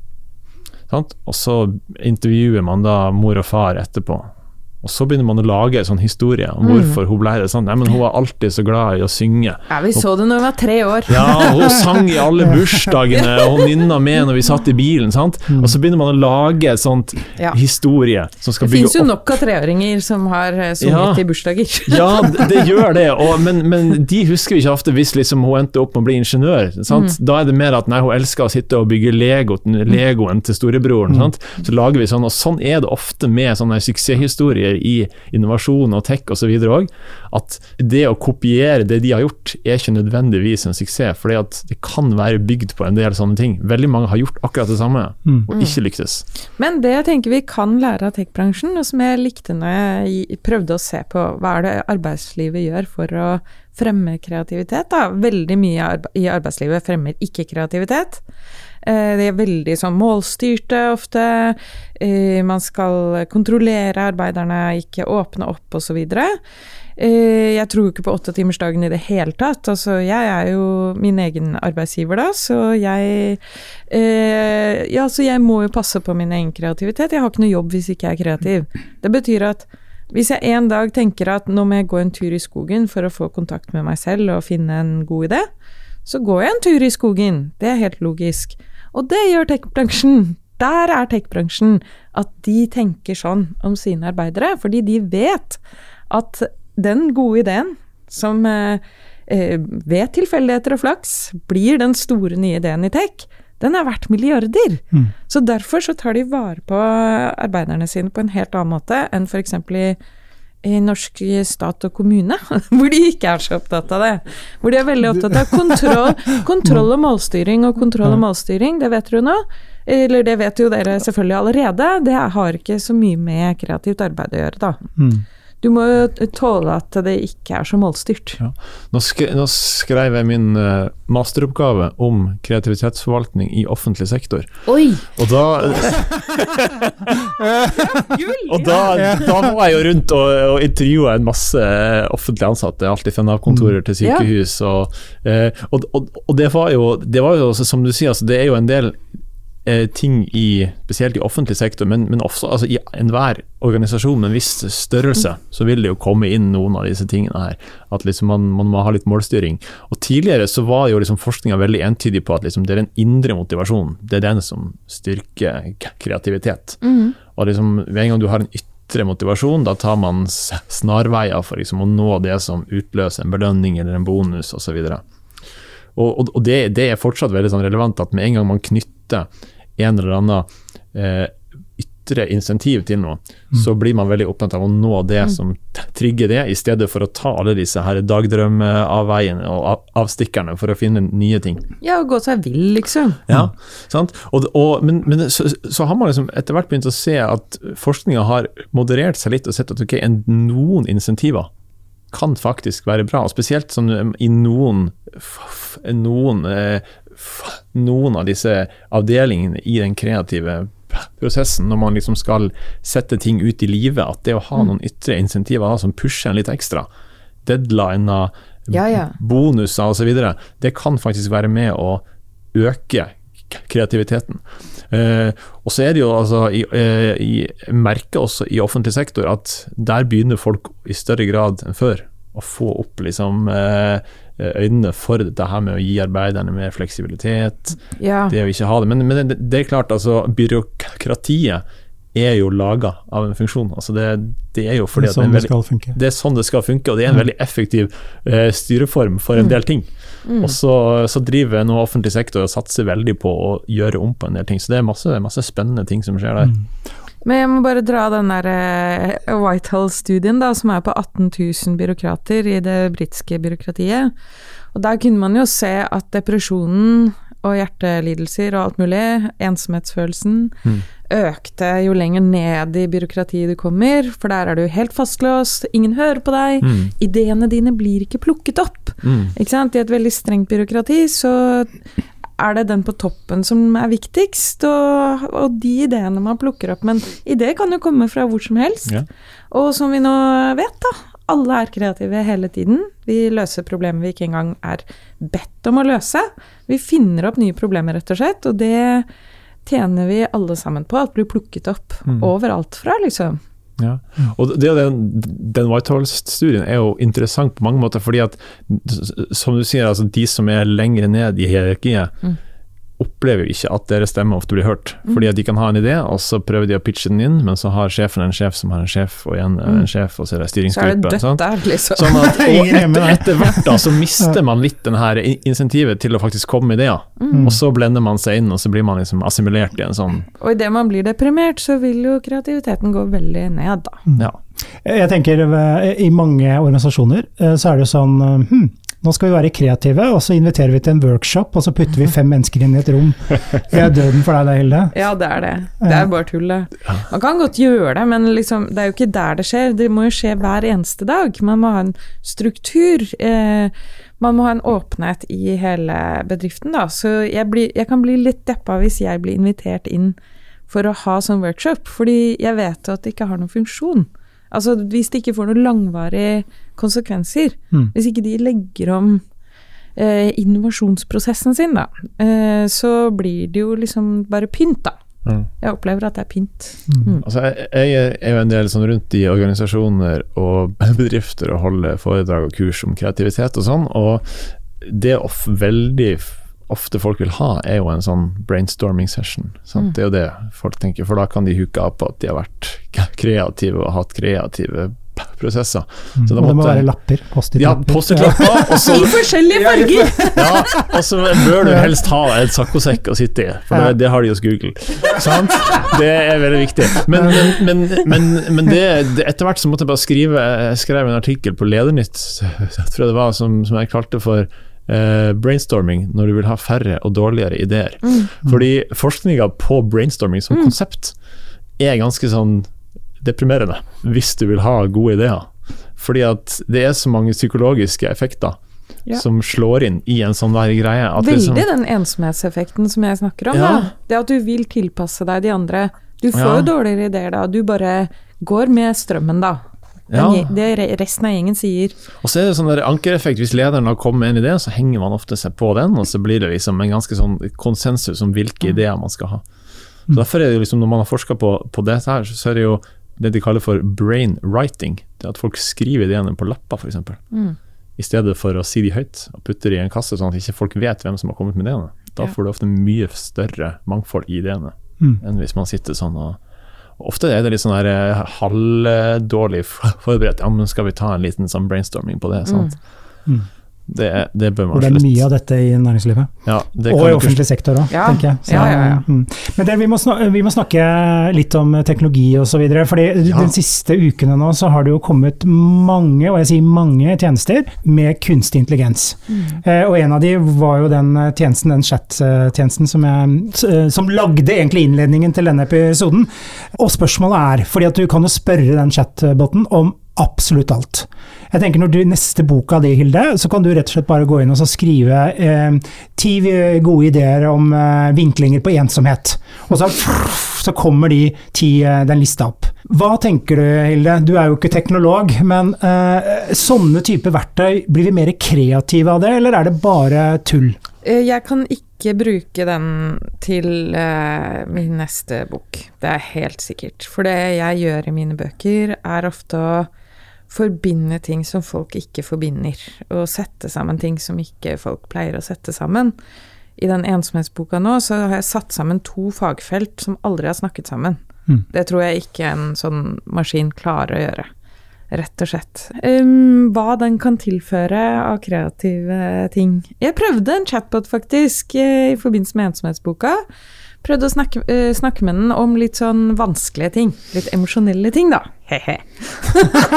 Og så intervjuer man da mor og far etterpå. Og så begynner man å lage en sånn historie om hvorfor hun ble det sånn. Nei, men hun var alltid så glad i å synge. Ja, vi så det når hun var tre år. Ja, hun sang i alle bursdagene, og hun nynna med når vi satt i bilen. sant? Og så begynner man å lage en sånn Ja. historie som skal Det bygge fins jo nok av treåringer som har eh, sunget Ja. i bursdager. Ja, det det gjør det, og, men, men de husker vi ikke ofte hvis liksom hun endte opp med å bli ingeniør. Sant? Da er det mer at nei, hun elsker å sitte og bygge Lego, Legoen til storebroren. Sant? Så lager vi sånn, og sånn er det ofte med sånne suksesshistorier i innovasjon og tech osv. òg. At det å kopiere det de har gjort, er ikke nødvendigvis en suksess. For det kan være bygd på en del sånne ting. Veldig mange har gjort akkurat det samme, og ikke lyktes. Men det jeg tenker vi kan lære av tech-bransjen, og som jeg likte når jeg prøvde å se på hva er det arbeidslivet gjør for å fremme kreativitet, da. Veldig mye i arbeidslivet fremmer ikke kreativitet. Eh, De er veldig sånn målstyrte ofte. Eh, Man skal kontrollere arbeiderne, ikke åpne opp osv. Jeg tror ikke på åttetimersdagen i det hele tatt. Altså, jeg er jo min egen arbeidsgiver da, så jeg eh, Ja, så jeg må jo passe på min egen kreativitet. Jeg har ikke noe jobb hvis ikke jeg er kreativ. Det betyr at hvis jeg en dag tenker at nå må jeg gå en tur i skogen for å få kontakt med meg selv og finne en god idé, så går jeg en tur i skogen. Det er helt logisk. Og det gjør tech-bransjen. Der er tech-bransjen. At de tenker sånn om sine arbeidere, fordi de vet at den gode ideen som eh, eh, ved tilfeldigheter og flaks blir den store nye ideen i tech, den er verdt milliarder. Så derfor så tar de vare på arbeiderne sine på en helt annen måte enn f.eks. i i norsk stat og kommune, hvor de ikke er så opptatt av det. Hvor de er veldig opptatt av kontroll, kontroll og målstyring, og kontroll og målstyring, det vet dere nå. Eller det vet jo dere selvfølgelig allerede, det har ikke så mye med kreativt arbeid å gjøre, da. Mm. Du må jo tåle at det ikke er så målstyrt. Ja. Nå, sk nå, skrev jeg min uh, masteroppgave om kreativitetsforvaltning i offentlig sektor. Oi! Og da Og da, da, må jeg jo rundt og, og intervjue en masse offentlig ansatte, alt fra Nav-kontorer til sykehus. Og, uh, og, og, og, det var jo, det var jo som du sier, altså, det er jo en del Eh, ting i spesielt i offentlig sektor, men, men også altså, i enhver organisasjon med en viss størrelse, så vil det jo komme inn noen av disse tingene her. At liksom man, man, må ha litt målstyring. Og Tidligere så var jo liksom forskninga veldig entydig på at liksom det er den indre motivasjonen, det er den som styrker kreativitet. Mm. Og liksom Ved en gang du har en ytre motivasjon, da tar man snarveier for liksom å nå det som utløser en belønning eller en bonus osv. Og, og, og det, det, er fortsatt veldig sånn relevant at med en gang man knytter en eller annen eh, ytre insentiv til noe, mm. så blir man veldig opptatt av å nå det mm. som trigger det, i stedet for å ta alle disse her dagdrømmeavveiene og avstikkerne for å finne nye ting. Ja, og gå seg vill, liksom. Ja, sant? Og, og, men, men så, så, har man liksom etter hvert begynt å se at forskninga har moderert seg litt og sett at ok, noen insentiver kan faktisk være bra, og spesielt sånn, i noen, noen eh, noen av disse avdelingene i den kreative prosessen, når man liksom skal sette ting ut i livet, at det å ha mm. noen ytre insentiver som pusher en litt ekstra, deadliner, ja, ja. bonuser osv., det kan faktisk være med å øke kreativiteten. Eh, og så er det jo altså i, eh, i merker også i offentlig sektor at der begynner folk i større grad enn før å få opp liksom eh, øynene for dette her med å gi arbeiderne mer fleksibilitet. Ja. Det å ikke ha det. Men, men det, det, er klart, altså byråkratiet er jo laga av en funksjon. Altså det, det, er jo fordi det er sånn det, skal funke. Det er sånn det skal funke, og det er en mm. veldig effektiv uh, styreform for en mm. del ting. Mm. Og så, så, driver nå offentlig sektor og satser veldig på å gjøre om på en del ting. Så det er masse, masse spennende ting som skjer der. Mm. Men jeg må bare dra den der uh, Whitehall-studien, da, som er på 18 000 byråkrater i det britiske byråkratiet. Og der kunne man jo se at depresjonen og hjertelidelser og alt mulig, ensomhetsfølelsen, mm. økte jo lenger ned i byråkratiet du kommer, for der er du helt fastlåst, ingen hører på deg, mm. ideene dine blir ikke plukket opp. Mm. Ikke sant? I et veldig strengt byråkrati så er det den på toppen som er viktigst, og, og de ideene man plukker opp. Men ideer kan jo komme fra hvor som helst. Ja. Og som vi nå vet, da, alle er kreative hele tiden. Vi løser problemer vi ikke engang er bedt om å løse. Vi finner opp nye problemer, rett og slett, og det tjener vi alle sammen på. at blir plukket opp mm. overalt fra, liksom. Ja. Og det, den, den Whitehall-studien er jo interessant på mange måter, fordi at som du sier, altså de som er lengre ned i hierarkiet, mm opplever jo ikke at deres stemme ofte blir hørt. Mm. Fordi at de kan ha en idé, og så prøver de å pitche den inn, men så har sjefen en sjef som har en sjef, og igjen en mm. sjef, og så er det styringsgruppe. Så er det dødt der, liksom. Sånn at, og etter, etter, hvert da, så mister man litt den her insentivet til å faktisk komme med ideer. Mm. Og så blender man seg inn, og så blir man liksom assimilert i en sånn Og idet man blir deprimert, så vil jo kreativiteten gå veldig ned, da. Ja. Jeg tenker eh, i mange organisasjoner eh, så er det jo sånn hm, nå skal vi være kreative, og så inviterer vi til en workshop, og så putter vi fem mennesker inn i et rom. Det er døden for deg da, Hilde. Ja, det er det. Det er bare tull, det. Man kan godt gjøre det, men liksom, det er jo ikke der det skjer. Det må jo skje hver eneste dag. Man må ha en struktur. Eh, man må ha en åpenhet i hele bedriften, da. Så jeg, blir, jeg kan bli litt deppa hvis jeg blir invitert inn for å ha sånn workshop, fordi jeg vet jo at det ikke har noen funksjon. Altså hvis det ikke får noen langvarige konsekvenser, mm. hvis ikke de legger om eh, innovasjonsprosessen sin, da, eh, så blir det jo liksom bare pynt, da. Mm. Jeg opplever at det er pynt. Mm. mm. Altså, jeg, jeg, er jo en del sånn rundt i organisasjoner og bedrifter og holder foredrag og kurs om kreativitet og sånn, og det er veldig ofte folk vil ha, er jo en sånn brainstorming session. Mm. Det er jo det folk tenker, for da kan de huke av på at de har vært kreative og hatt kreative prosesser. Mm. og det må være lapper? Post-it-lapper? Ja, post-it-lapper. I forskjellige farger! ja, og så bør du helst ha en saccosekk å sitte i, for det, det, har de hos Google. Sant? Det er veldig viktig. Men, men, men, men det, det, etter hvert så måtte jeg bare skrive jeg skrev en artikkel på Ledernytt, tror jeg det var, som, som jeg kalte for eh, brainstorming når du vil ha færre og dårligere ideer. Mm. Fordi forskninga på brainstorming som mm. konsept er ganske sånn deprimerende hvis du vil ha gode ideer. Fordi at det er så mange psykologiske effekter Ja. som slår inn i en sånn der greie. Veldig liksom, den ensomhetseffekten som jeg snakker om. Ja. Det at du vil tilpasse deg de andre. Du får Ja. jo dårligere ideer da, du bare går med strømmen da. Ja. Det re- resten av gjengen sier. Og så er det sånn der ankereffekt. Hvis lederen har kommet med en idé, så henger man ofte seg på den, og så blir det liksom en ganske sånn konsensus om hvilke ideer man skal ha. Så Derfor er det liksom, når man har forska på, på dette her, så er det jo det de kaller for brain writing. Det at folk skriver ideene på lapper, f.eks. Mm. I stedet for å si de høyt og putte de i en kasse, sånn at ikke folk vet hvem som har kommet med ideene. Da får du ofte mye større mangfold i ideene Mm. enn hvis man sitter sånn og Ofte er det litt sånn eh, halvdårlig forberedt. Ja, men skal vi ta en liten sånn brainstorming på det? sant? Mm. Det, det bør man slutte. det er mye av dette i næringslivet. ja, det Og i offentlig sektor òg, Ja. tenker jeg. Ja, ja, ja. mm. Men det, vi, må snakke, vi må snakke litt om teknologi osv. fordi Ja. de siste ukene nå så har det jo kommet mange, og jeg sier mange, tjenester med kunstig intelligens. Eh, og en av de var jo den eh, tjenesten, den chat-tjenesten som, jeg, eh, som lagde egentlig innledningen til denne episoden. Og spørsmålet er, fordi at du kan jo spørre den chatboten om absolutt alt. Jeg tenker Når du neste boka di, Hilde, så kan du rett og slett bare gå inn og så skrive eh, ti gode ideer om eh, vinklinger på ensomhet. Og så, så kommer de ti, eh, den lista opp. Hva tenker du, Hilde? Du er jo ikke teknolog, men eh, sånne type verktøy, blir vi mer kreative av det, eller er det bare tull? Eh, Jeg kan ikke bruke den til uh, min neste bok, det er helt sikkert. For det jeg gjør i mine bøker, er ofte å forbinde ting som folk ikke forbinder, og sette sammen ting som ikke folk pleier å sette sammen. I den ensomhetsboka nå så har jeg satt sammen to fagfelt som aldri har snakket sammen. Mm. Det tror jeg ikke en sånn maskin klarer å gjøre. Rett og slett. Um, hva den kan tilføre av kreative ting. Jeg prøvde en chatbot, faktisk, eh, i forbindelse med ensomhetsboka. Prøvde å snakke, uh, snakke med den om litt sånn vanskelige ting. Litt emosjonelle ting, da. He-he.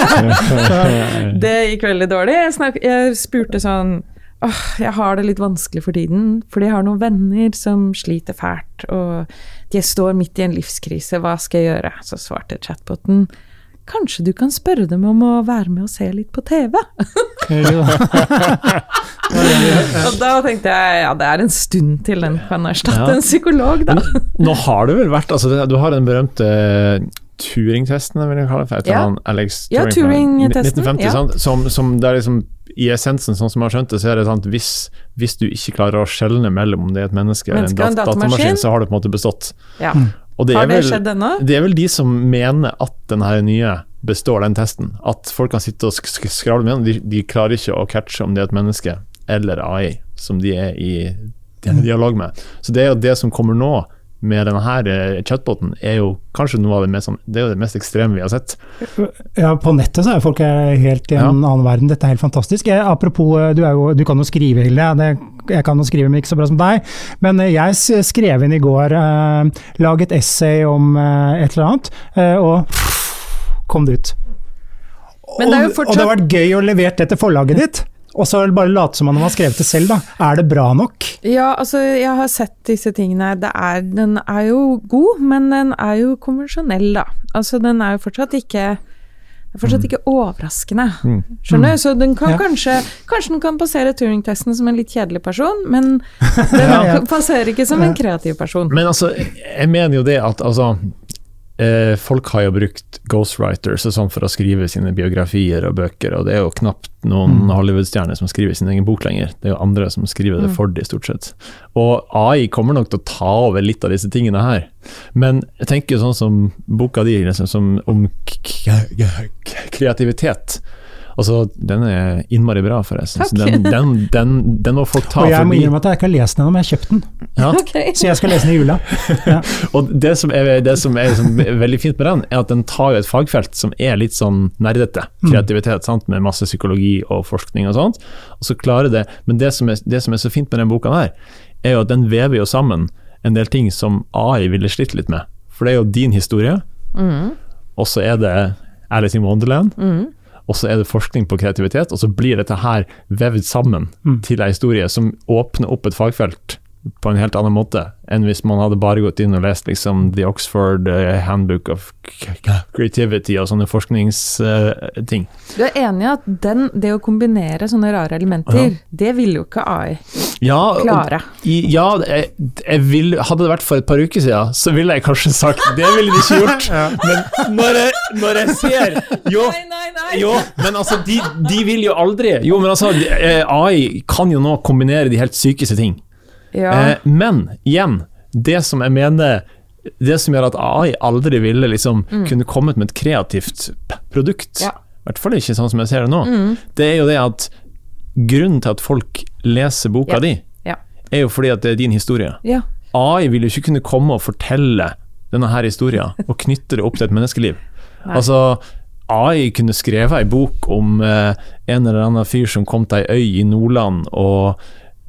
det gikk veldig dårlig. Jeg, snak, jeg spurte sånn Åh, jeg har det litt vanskelig for tiden, fordi jeg har noen venner som sliter fælt, og de står midt i en livskrise, hva skal jeg gjøre? Så svarte chatboten Kanskje du kan spørre dem om å være med og se litt på TV? Og da tenkte jeg ja, det er en stund til den kan erstatte Ja. en psykolog, da. Nå har det vel vært altså, Du har den berømte eh, Turing-testen, vil jeg kalle det, etter Ja. han Alex Turing ja, Turing-testen, 1950, ja. sant? Som, som det er liksom I essensen, sånn som jeg har skjønt det, så er det sånn at hvis, hvis du ikke klarer å skjelne mellom om det er et menneske eller en, Menneske og en dat datamaskin. datamaskin, så har du på en måte bestått. Ja. Og det Har er det vel, skjedd ennå? det er vel de som mener at den nye består den testen. At folk kan sitte og sk sk skravle med den. De, de klarer ikke å catche om det er et menneske eller AI som de er i dialog med. Så det er jo det som kommer nå med denne her eh, chatboten, er jo kanskje noe av det mest, sånn- det er jo det mest ekstreme vi har sett. Ja, på nettet så er folk eh, helt i en Ja. annen verden. Dette er helt fantastisk. Jeg, apropos, eh, du, er jo, du kan jo skrive, Hilde. Det, jeg kan jo skrive, men ikke så bra som deg. Men eh, jeg skrev inn i går, eh, lag et essay om eh, et eller annet, eh, og kom det ut. Men det er jo og, og det har vært gøy å levere det til forlaget ditt. Og så bare late som om man har skrevet det selv, da. Er det bra nok? Ja, altså, jeg har sett disse tingene. Det er, den er jo god, men den er jo konvensjonell, da. Altså, den er jo fortsatt ikke det er fortsatt ikke overraskende. Mm. Skjønner du? Så den kan Ja. kanskje Kanskje den kan passere Turing-testen som en litt kjedelig person, men den Ja, ja. passerer ikke som en kreativ person. Men altså, jeg mener jo det at altså eh, Folk har jo brukt ghostwriters og sånn for å skrive sine biografier og bøker, og det er jo knapt noen Hollywood-stjerner som skriver sin egen bok lenger. Det er jo andre som skriver det for de, stort sett. Og AI kommer nok til å ta over litt av disse tingene her. Men jeg tenker sånn som boka di liksom, som om kreativitet. Altså, den er innmari bra, forresten. Den, den, den, den må folk ta Og jeg må innrømme at jeg ikke har lest den ennå, men jeg har kjøpt den. ja. Okay. Så jeg skal lese den i jula. Ja. Og det som er, det som er liksom veldig fint med den, er at den tar jo et fagfelt som er litt sånn nerdete. Kreativitet, sant? med masse psykologi og forskning og sånt. Og så klarer det, Men det som, er, det som er så fint med den boka her, er jo at den vever jo sammen en del ting som AI ville slitt litt med. For det er jo din historie, og så er det Alice in Wonderland. Og så er det forskning på kreativitet, og så blir dette her vevd sammen til ei historie som åpner opp et fagfelt på en helt annen måte enn hvis man hadde bare gått inn og lest liksom The Oxford eh, Handbook of Creativity og sånne forskningsting. Du er enig i at den, det å kombinere sånne rare elementer, Ja. det vil jo ikke AI ja, klare. Og, ja, jeg, jeg vil, hadde det vært for et par uker siden, så ville jeg kanskje sagt det ville de ikke gjort. Men når jeg, når jeg ser Jo, nei, nei! jo men altså, de, de vil jo aldri Jo, men altså, eh, AI kan jo nå kombinere de helt sykeste ting. Ja. Eh, men igjen, det som jeg mener Det som gjør at AI aldri ville liksom kunne kommet med et kreativt produkt, produkt, Ja. i hvert fall ikke sånn som jeg ser det nå, det er jo det at grunnen til at folk leser boka Ja. di, er jo fordi at det er din historie. ja. AI vil jo ikke kunne komme og fortelle denne her historien og knytte det opp til et menneskeliv. Nei. Altså, AI kunne skrevet ei bok om eh, en eller annen fyr som kom til ei øy i Nordland og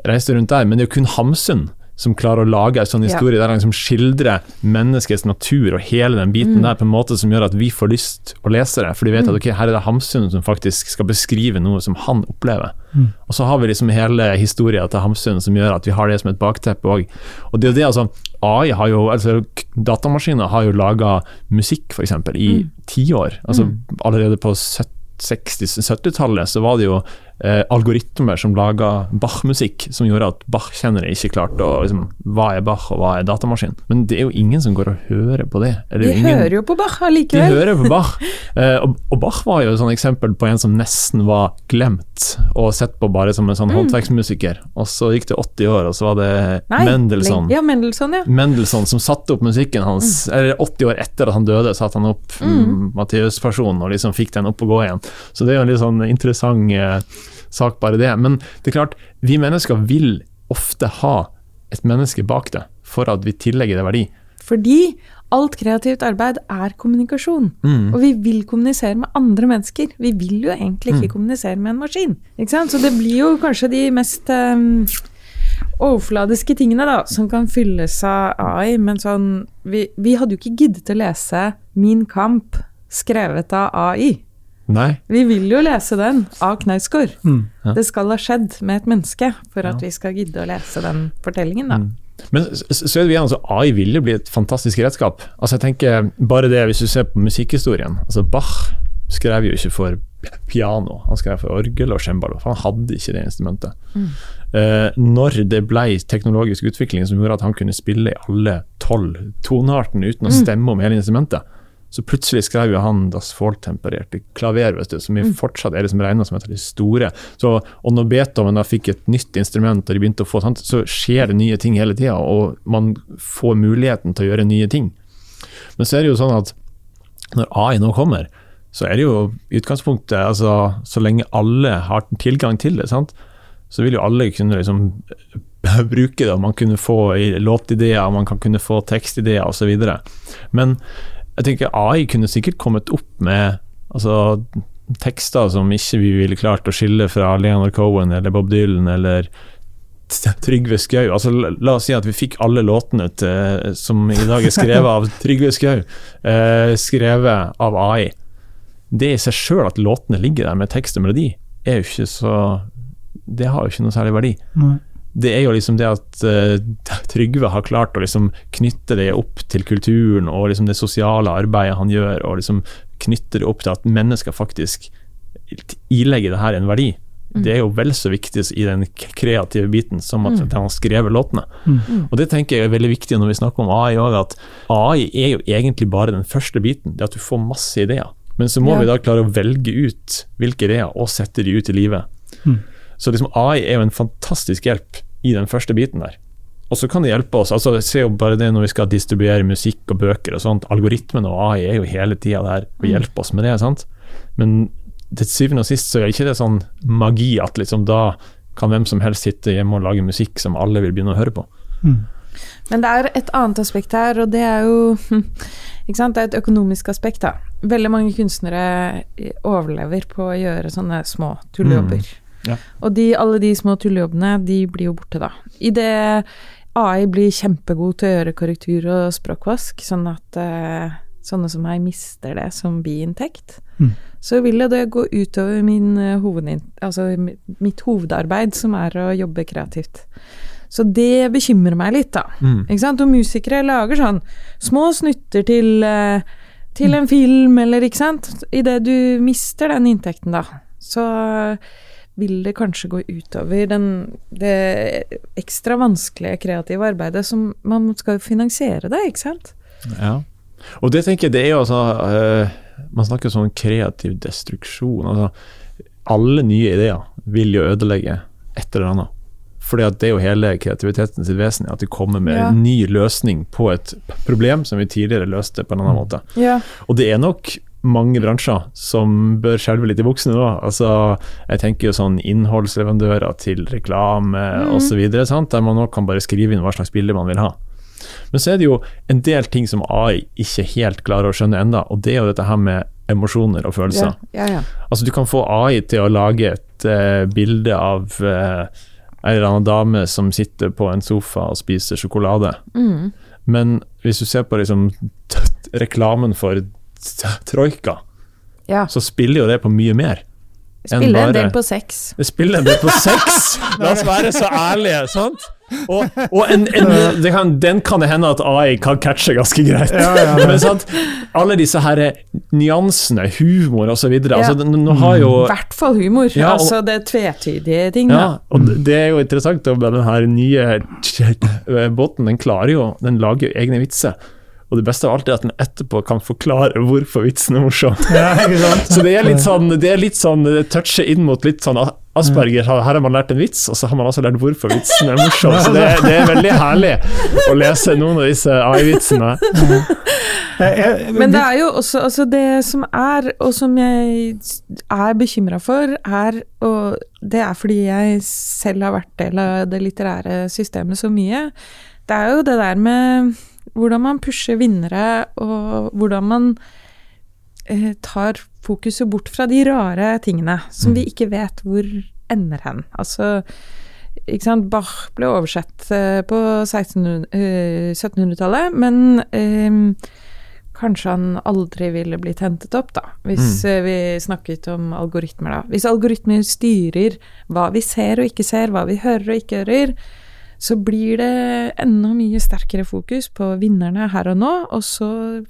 reiste rundt der, men det er jo kun Hamsun som klarer å lage en sånn Ja. historie der han liksom skildrer menneskets natur og hele den Mm. biten der på en måte som gjør at vi får lyst å lese det. For de vet Mm. at ok, her er det Hamsun som faktisk skal beskrive noe som han opplever. Mm. Og så har vi liksom hele historien til Hamsun som gjør at vi har det som et bakteppe òg. Og det er jo det, altså. AI har jo, altså Datamaskiner har jo laga musikk, f.eks., i Mm. tiår. Altså allerede på 70 60-70-tallet så var det jo eh, algoritmer som laga Bach-musikk, som gjorde at Bach-kjennere ikke klarte å liksom, Hva er Bach, og hva er datamaskin? Men det er jo ingen som går og hører på det. Det De ingen, hører jo på Bach de hører på Bach. Eh, og, og Bach var jo et sånt eksempel på en som nesten var glemt, og sett på bare som en sånn håndverksmusiker. Og så gikk det 80 år, og så var det Nei, Mendelssohn. Ja, Mendelssohn, ja. Mendelssohn som satte opp musikken hans, eller 80 år etter at han døde, satte han opp mm. Matteus-personen og liksom fikk den opp og gå igjen. Så det er jo en litt sånn interessant eh, sak, bare det. Men det er klart, vi mennesker vil ofte ha et menneske bak det, for at vi tillegger det verdi. Fordi alt kreativt arbeid er kommunikasjon. Mm. Og vi vil kommunisere med andre mennesker. Vi vil jo egentlig ikke kommunisere med en maskin. Ikke sant? Så det blir jo kanskje de mest um, overfladiske tingene da, som kan fylles av AI. Men sånn vi, vi hadde jo ikke giddet å lese Min kamp skrevet av AI. Nei. Vi vil jo lese den av Knausgård. Mm. Ja. Det skal ha skjedd med et menneske for at Ja. vi skal gidde å lese den fortellingen, da. Mm. Men så, er det jo igjen, altså AI vil jo bli et fantastisk redskap. Altså jeg tenker Bare det, hvis du ser på musikkhistorien altså Bach skrev jo ikke for piano, han skrev for orgel og cembalo. Han hadde ikke det instrumentet. Eh, når det ble teknologisk utvikling som gjorde at han kunne spille i alle tolv toneartene uten å stemme om hele instrumentet, så plutselig skrev jo han Das Fault-tempererte klaver, vet du, som vi fortsatt er liksom regna som et av de store. Så, og når Beethoven da fikk et nytt instrument, og de begynte å få sant, så skjer det nye ting hele tida, og man får muligheten til å gjøre nye ting. Men så er det jo sånn at når AI nå kommer, så er det jo i utgangspunktet altså, Så lenge alle har tilgang til det, sant? så vil jo alle kunne liksom bruke det, man kunne få låtideer, man kan kunne få tekstideer osv. Men jeg tenker AI kunne sikkert kommet opp med altså, tekster som ikke vi ville klart å skille fra Leonard Cohen eller Bob Dylan eller Trygve Skau. Altså, la, oss si at vi fikk alle låtene til, som i dag er skrevet av Trygve Skau, eh, skrevet av AI. Det i seg sjøl at låtene ligger der med tekst og melodi, er jo ikke så Det har jo ikke noe særlig verdi. Nei. Det er jo liksom det at uh, Trygve har klart å liksom knytte det opp til kulturen og liksom det sosiale arbeidet han gjør, og liksom knytte det opp til at mennesker faktisk ilegger det her en verdi. Det er jo vel så viktig i den kreative biten som at han har skrevet låtene. Og Det tenker jeg er veldig viktig når vi snakker om AI òg, at AI er jo egentlig bare den første biten. Det at du får masse ideer. Men så må Ja. vi da klare å velge ut hvilke ideer og sette de ut i livet. Mm. Så liksom AI er jo en fantastisk hjelp i den første biten der. Og så kan det hjelpe oss. altså Se jo bare det når vi skal distribuere musikk og bøker og sånt. Algoritmen og AI er jo hele tida der og hjelper oss med det. sant? Men til syvende og sist så er ikke det sånn magi at liksom da kan hvem som helst sitte hjemme og lage musikk som alle vil begynne å høre på. Mm. Men det er et annet aspekt her, og det er jo ikke sant? Det er et økonomisk aspekt. da. Veldig mange kunstnere overlever på å gjøre sånne små tullejobber. Ja. Og de, alle de små tullejobbene, de blir jo borte da. Idet AI blir kjempegod til å gjøre korrektur og språkvask, sånn at eh, sånne som meg mister det som biinntekt, Mm. så vil det gå utover min, eh, altså mitt hovedarbeid, som er å jobbe kreativt. Så det bekymrer meg litt, da. Mm. Ikke sant? Og musikere lager sånn små snutter til, eh, til en film, eller ikke sant. Idet du mister den inntekten, da, så vil det kanskje gå utover den, det ekstra vanskelige kreative arbeidet som man skal finansiere det, ikke sant. Ja. Og det tenker jeg, det er jo altså uh, Man snakker sånn kreativ destruksjon. altså Alle nye ideer vil jo ødelegge et eller annet. Fordi at det er jo hele kreativiteten sitt vesen, at de kommer med Ja. en ny løsning på et problem som vi tidligere løste på en annen måte. Ja. Og det er nok mange bransjer som bør skjelve litt i buksene nå. Altså, jeg tenker jo sånn innholdsleverandører til reklame Mm. osv., der man òg kan bare skrive inn hva slags bilde man vil ha. Men så er det jo en del ting som AI ikke helt klarer å skjønne enda, og det er jo dette her med emosjoner og følelser. Ja, ja, ja. Altså Du kan få AI til å lage et uh, bilde av uh, en eller annen dame som sitter på en sofa og spiser sjokolade. Mm. Men hvis du ser på liksom, reklamen for Troika, ja. så spiller jo det på mye mer. enn bare, en del på sex. Det spiller en del på sex! La oss være så ærlige, sant? Og, og en, en, det kan, den kan det hende at AI kan catche ganske greit. Ja, ja, ja. Men sant? alle disse her nyansene, humor osv. Ja. Altså, nå har jo I hvert fall humor. Ja, og- altså det tvetydige ting, Ja, og det- er jo interessant at den her nye båten, den klarer jo Den lager jo egne vitser. Og det beste av alt er at den etterpå kan forklare hvorfor vitsen er morsom. Ja, ikke sant? Så det er litt sånn, det er litt sånn det toucher inn mot litt sånn Asperger. Her har man lært en vits, og så har man også lært hvorfor vitsen er morsom. Så det, det er veldig herlig å lese noen av disse AI-vitsene. Men det er jo også altså det som er, og som jeg er bekymra for, er Og det er fordi jeg selv har vært del av det litterære systemet så mye. Det er jo det der med hvordan man pusher vinnere, og hvordan man eh, tar fokuset bort fra de rare tingene som vi ikke vet hvor ender hen. Altså ikke sant? Bach ble oversett eh, på 1600 eh, 1700-tallet, men eh, kanskje han aldri ville blitt hentet opp, da. Hvis eh, vi snakket om algoritmer, da. Hvis algoritmer styrer hva vi ser og ikke ser, hva vi hører og ikke hører, så blir det enda mye sterkere fokus på vinnerne her og nå, og så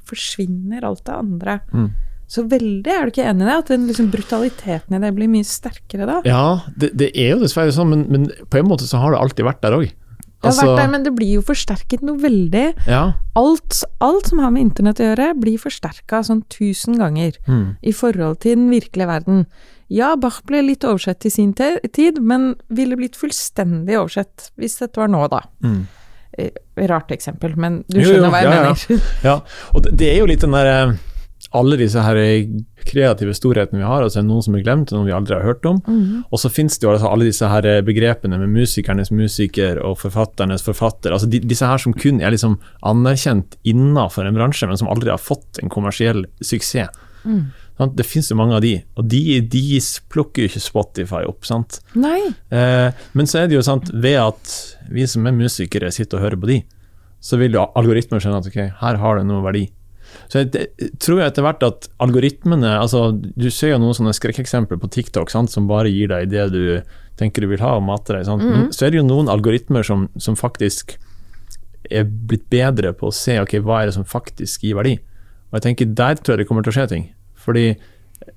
forsvinner alt det andre. Mm. Så veldig er du ikke enig i det? At den liksom brutaliteten i det blir mye sterkere da? Ja, det, det er jo dessverre sånn, men, men på en måte så har det alltid vært der òg. Det har vært der, men det blir jo forsterket noe veldig. ja. Alt, alt som har med internett å gjøre, blir forsterka sånn tusen ganger Mm. i forhold til den virkelige verden. Ja, Bach ble litt oversett i sin tid, men ville blitt fullstendig oversett hvis dette var nå, da. Mm. Eh, Rart eksempel, men du Jo, jo, skjønner hva jeg ja, ja. mener. Ja, og det, er jo litt den der eh, Alle disse her eh, kreative storhetene vi har, altså noen som er glemt, noen vi aldri har hørt om. Mm. Og så finnes det jo altså alle disse her begrepene med musikernes musiker og forfatternes forfatter. altså de, Disse her som kun er liksom anerkjent innenfor en bransje, men som aldri har fått en kommersiell suksess. Mm. Det finnes jo mange av de, og de, de plukker jo ikke Spotify opp. sant? Nei. Eh, men så er det jo sant, ved at vi som er musikere sitter og hører på de, så vil jo algoritmer skjønne at ok, her har det noe verdi. Så jeg, det- tror jeg etter hvert at algoritmene altså Du ser jo noen sånne skrekkeksempler på TikTok sant, som bare gir deg det du tenker du vil ha og mater deg. Sant? Men så er det jo noen algoritmer som, som faktisk er blitt bedre på å se ok, hva er det som faktisk gir verdi. Og jeg tenker Der tror jeg det kommer til å skje ting. Fordi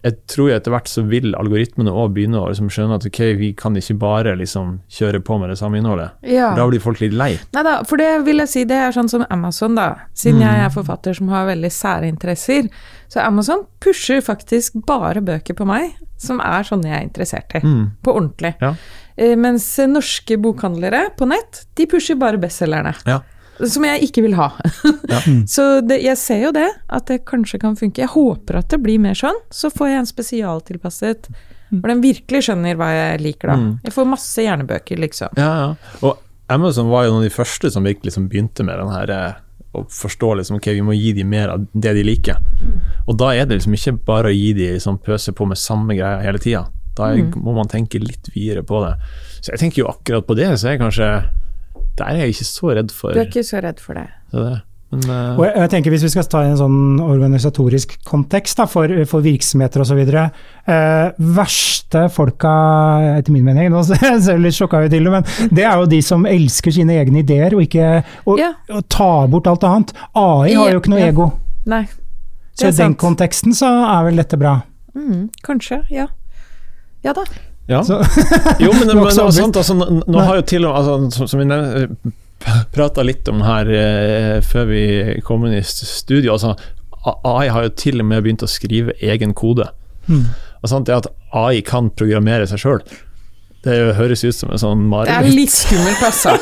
jeg tror etter hvert så vil algoritmene òg begynne å liksom skjønne at ok, vi kan ikke bare liksom kjøre på med det samme innholdet. Ja. Da blir folk litt lei. Nei da, for det vil jeg si, det er sånn som Amazon, da. Siden jeg er forfatter som har veldig sære interesser. Så Amazon pusher faktisk bare bøker på meg, som er sånne jeg er interessert i. Mm. På ordentlig. Ja. Eh, Mens norske bokhandlere på nett, de pusher bare bestselgerne. Ja. Som jeg ikke vil ha. Ja. Så det, jeg ser jo det, at det kanskje kan funke. Jeg håper at det blir mer sånn. Så får jeg en spesialtilpasset hvor den virkelig skjønner hva jeg liker, da. Mm. Jeg får masse hjernebøker, liksom. Ja, ja. Og Amazon var jo noen av de første som virkelig liksom begynte med den her eh, å forstå liksom, ok, vi må gi dem mer av det de liker. Og da er det liksom ikke bare å gi dem liksom, pøse på med samme greia hele tida. Da er, må man tenke litt videre på det. Så jeg tenker jo akkurat på det, så er jeg kanskje Der er jeg ikke så redd for Du er ikke så redd for det. det. Men, uh, Og jeg, jeg tenker Hvis vi skal ta i en sånn organisatorisk kontekst da, for, for virksomheter osv. Uh, verste folka, etter min mening, nå ser jeg litt sjokka ut til det, men det er jo de som elsker sine egne ideer og ikke og, Ja. og tar bort alt annet. AI har jo ikke noe Ja. ego. Nei. Så i den konteksten så er vel dette bra. Mm, kanskje, ja. Ja da. Ja. Jo, men, men, det var sant, altså, nå, nå har jo til og med altså, Som, vi prata litt om her eh, før vi kom inn i studio, altså, AI har jo til og med begynt å skrive egen kode. mm. Og sant, det at AI kan programmere seg sjøl, det høres ut som en sånn Det er mareritt. litt skummelt, altså.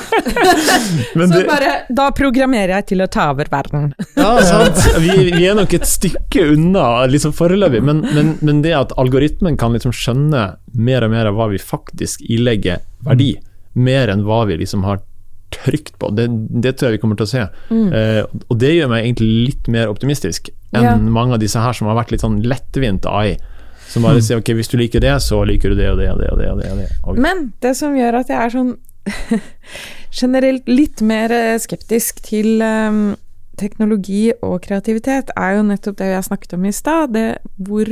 Men Så det, bare, da programmerer jeg til å ta over verden. ja, sant. Vi, vi er nok et stykke unna liksom foreløpig, men, men, men det at algoritmen kan liksom skjønne mer og mer av hva vi faktisk ilegger verdi, mer enn hva vi liksom har trykt på, det, det tror jeg vi kommer til å se. Eh, og det gjør meg egentlig litt mer optimistisk enn Ja. mange av disse her som har vært litt sånn lettvint AI. Som bare sier ok, hvis du liker det, så liker du det og det og det og det. Og det, og det. Okay. Men det som gjør at jeg er sånn generelt litt mer eh, skeptisk til um, teknologi og kreativitet, er jo nettopp det jeg snakket om i stad. Det Hvor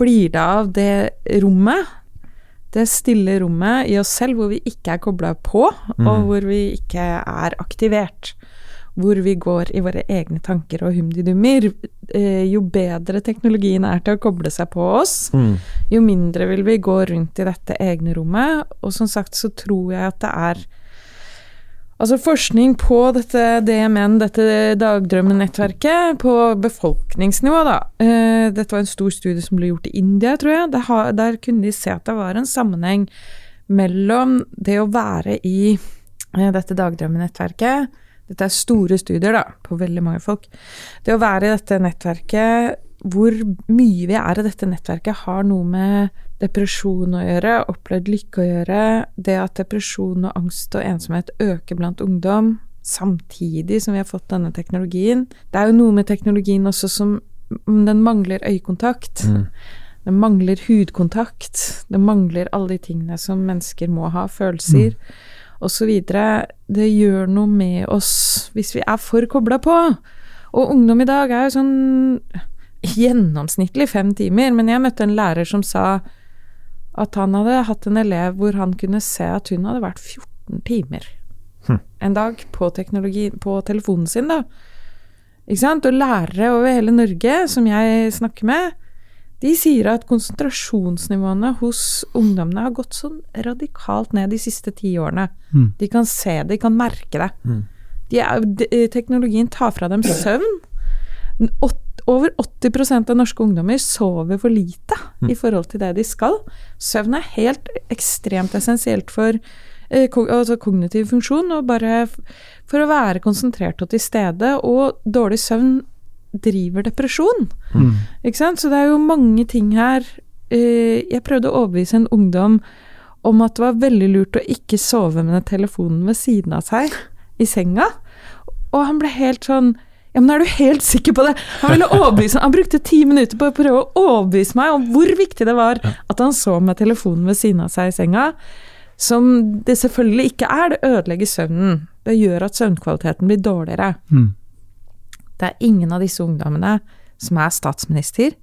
blir det av det rommet? Det stille rommet i oss selv hvor vi ikke er kobla på, og hvor vi ikke er aktivert. Hvor vi går i våre egne tanker og humdidummer. Eh, jo bedre teknologien er til å koble seg på oss, mm, jo mindre vil vi gå rundt i dette egne rommet. Og som sagt så tror jeg at det er Altså forskning på dette DMN, dette dagdrømmenettverket, på befolkningsnivå, da. Eh, dette var en stor studie som ble gjort i India, tror jeg. Der kunne de se at det var en sammenheng mellom det å være i eh, dette dagdrømmenettverket Dette er store studier, da, på veldig mange folk. Det å være i dette nettverket hvor mye vi er i dette nettverket, har noe med depresjon å gjøre, opplevd lykke å gjøre. Det at depresjon og angst og ensomhet øker blant ungdom samtidig som vi har fått denne teknologien. Det er jo noe med teknologien også som mm, Den mangler øyekontakt. mm, Den mangler hudkontakt. Den mangler alle de tingene som mennesker må ha. Følelser osv. Det gjør noe med oss hvis vi er for kobla på. Og ungdom i dag er jo sånn gjennomsnittlig fem timer, men jeg møtte en lærer som sa at han hadde hatt en elev hvor han kunne se at hun hadde vært 14 timer en dag på på telefonen sin, da. Ikke sant? Og lærere over hele Norge som jeg snakker med, de sier at konsentrasjonsnivåene hos ungdommene har gått sånn radikalt ned de siste ti årene. Mm. De kan se det, de kan merke det. Mm. De er, de, teknologien tar fra dem søvn. Åt, over 80% av norske ungdommer sover for lite i forhold til det de skal. Søvn er helt ekstremt essensielt for eh, altså kognitiv funksjon, og bare for å være konsentrert og til stede. Og dårlig søvn driver depresjon. Mm. Ikke sant? Så det er jo mange ting her. Eh, Jeg prøvde å overbevise en ungdom om at det var veldig lurt å ikke sove med telefonen ved siden av seg i senga. Og han ble helt sånn Ja, men er du helt sikker på det? Han ville overbevise Han brukte ti minutter på å prøve å overbevise meg om hvor viktig det var at han så med telefonen ved siden av seg i senga. Som det selvfølgelig ikke er. Det ødelegger søvnen. Det gjør at søvnkvaliteten blir dårligere. Mm. Det er ingen av disse ungdommene som er statsminister.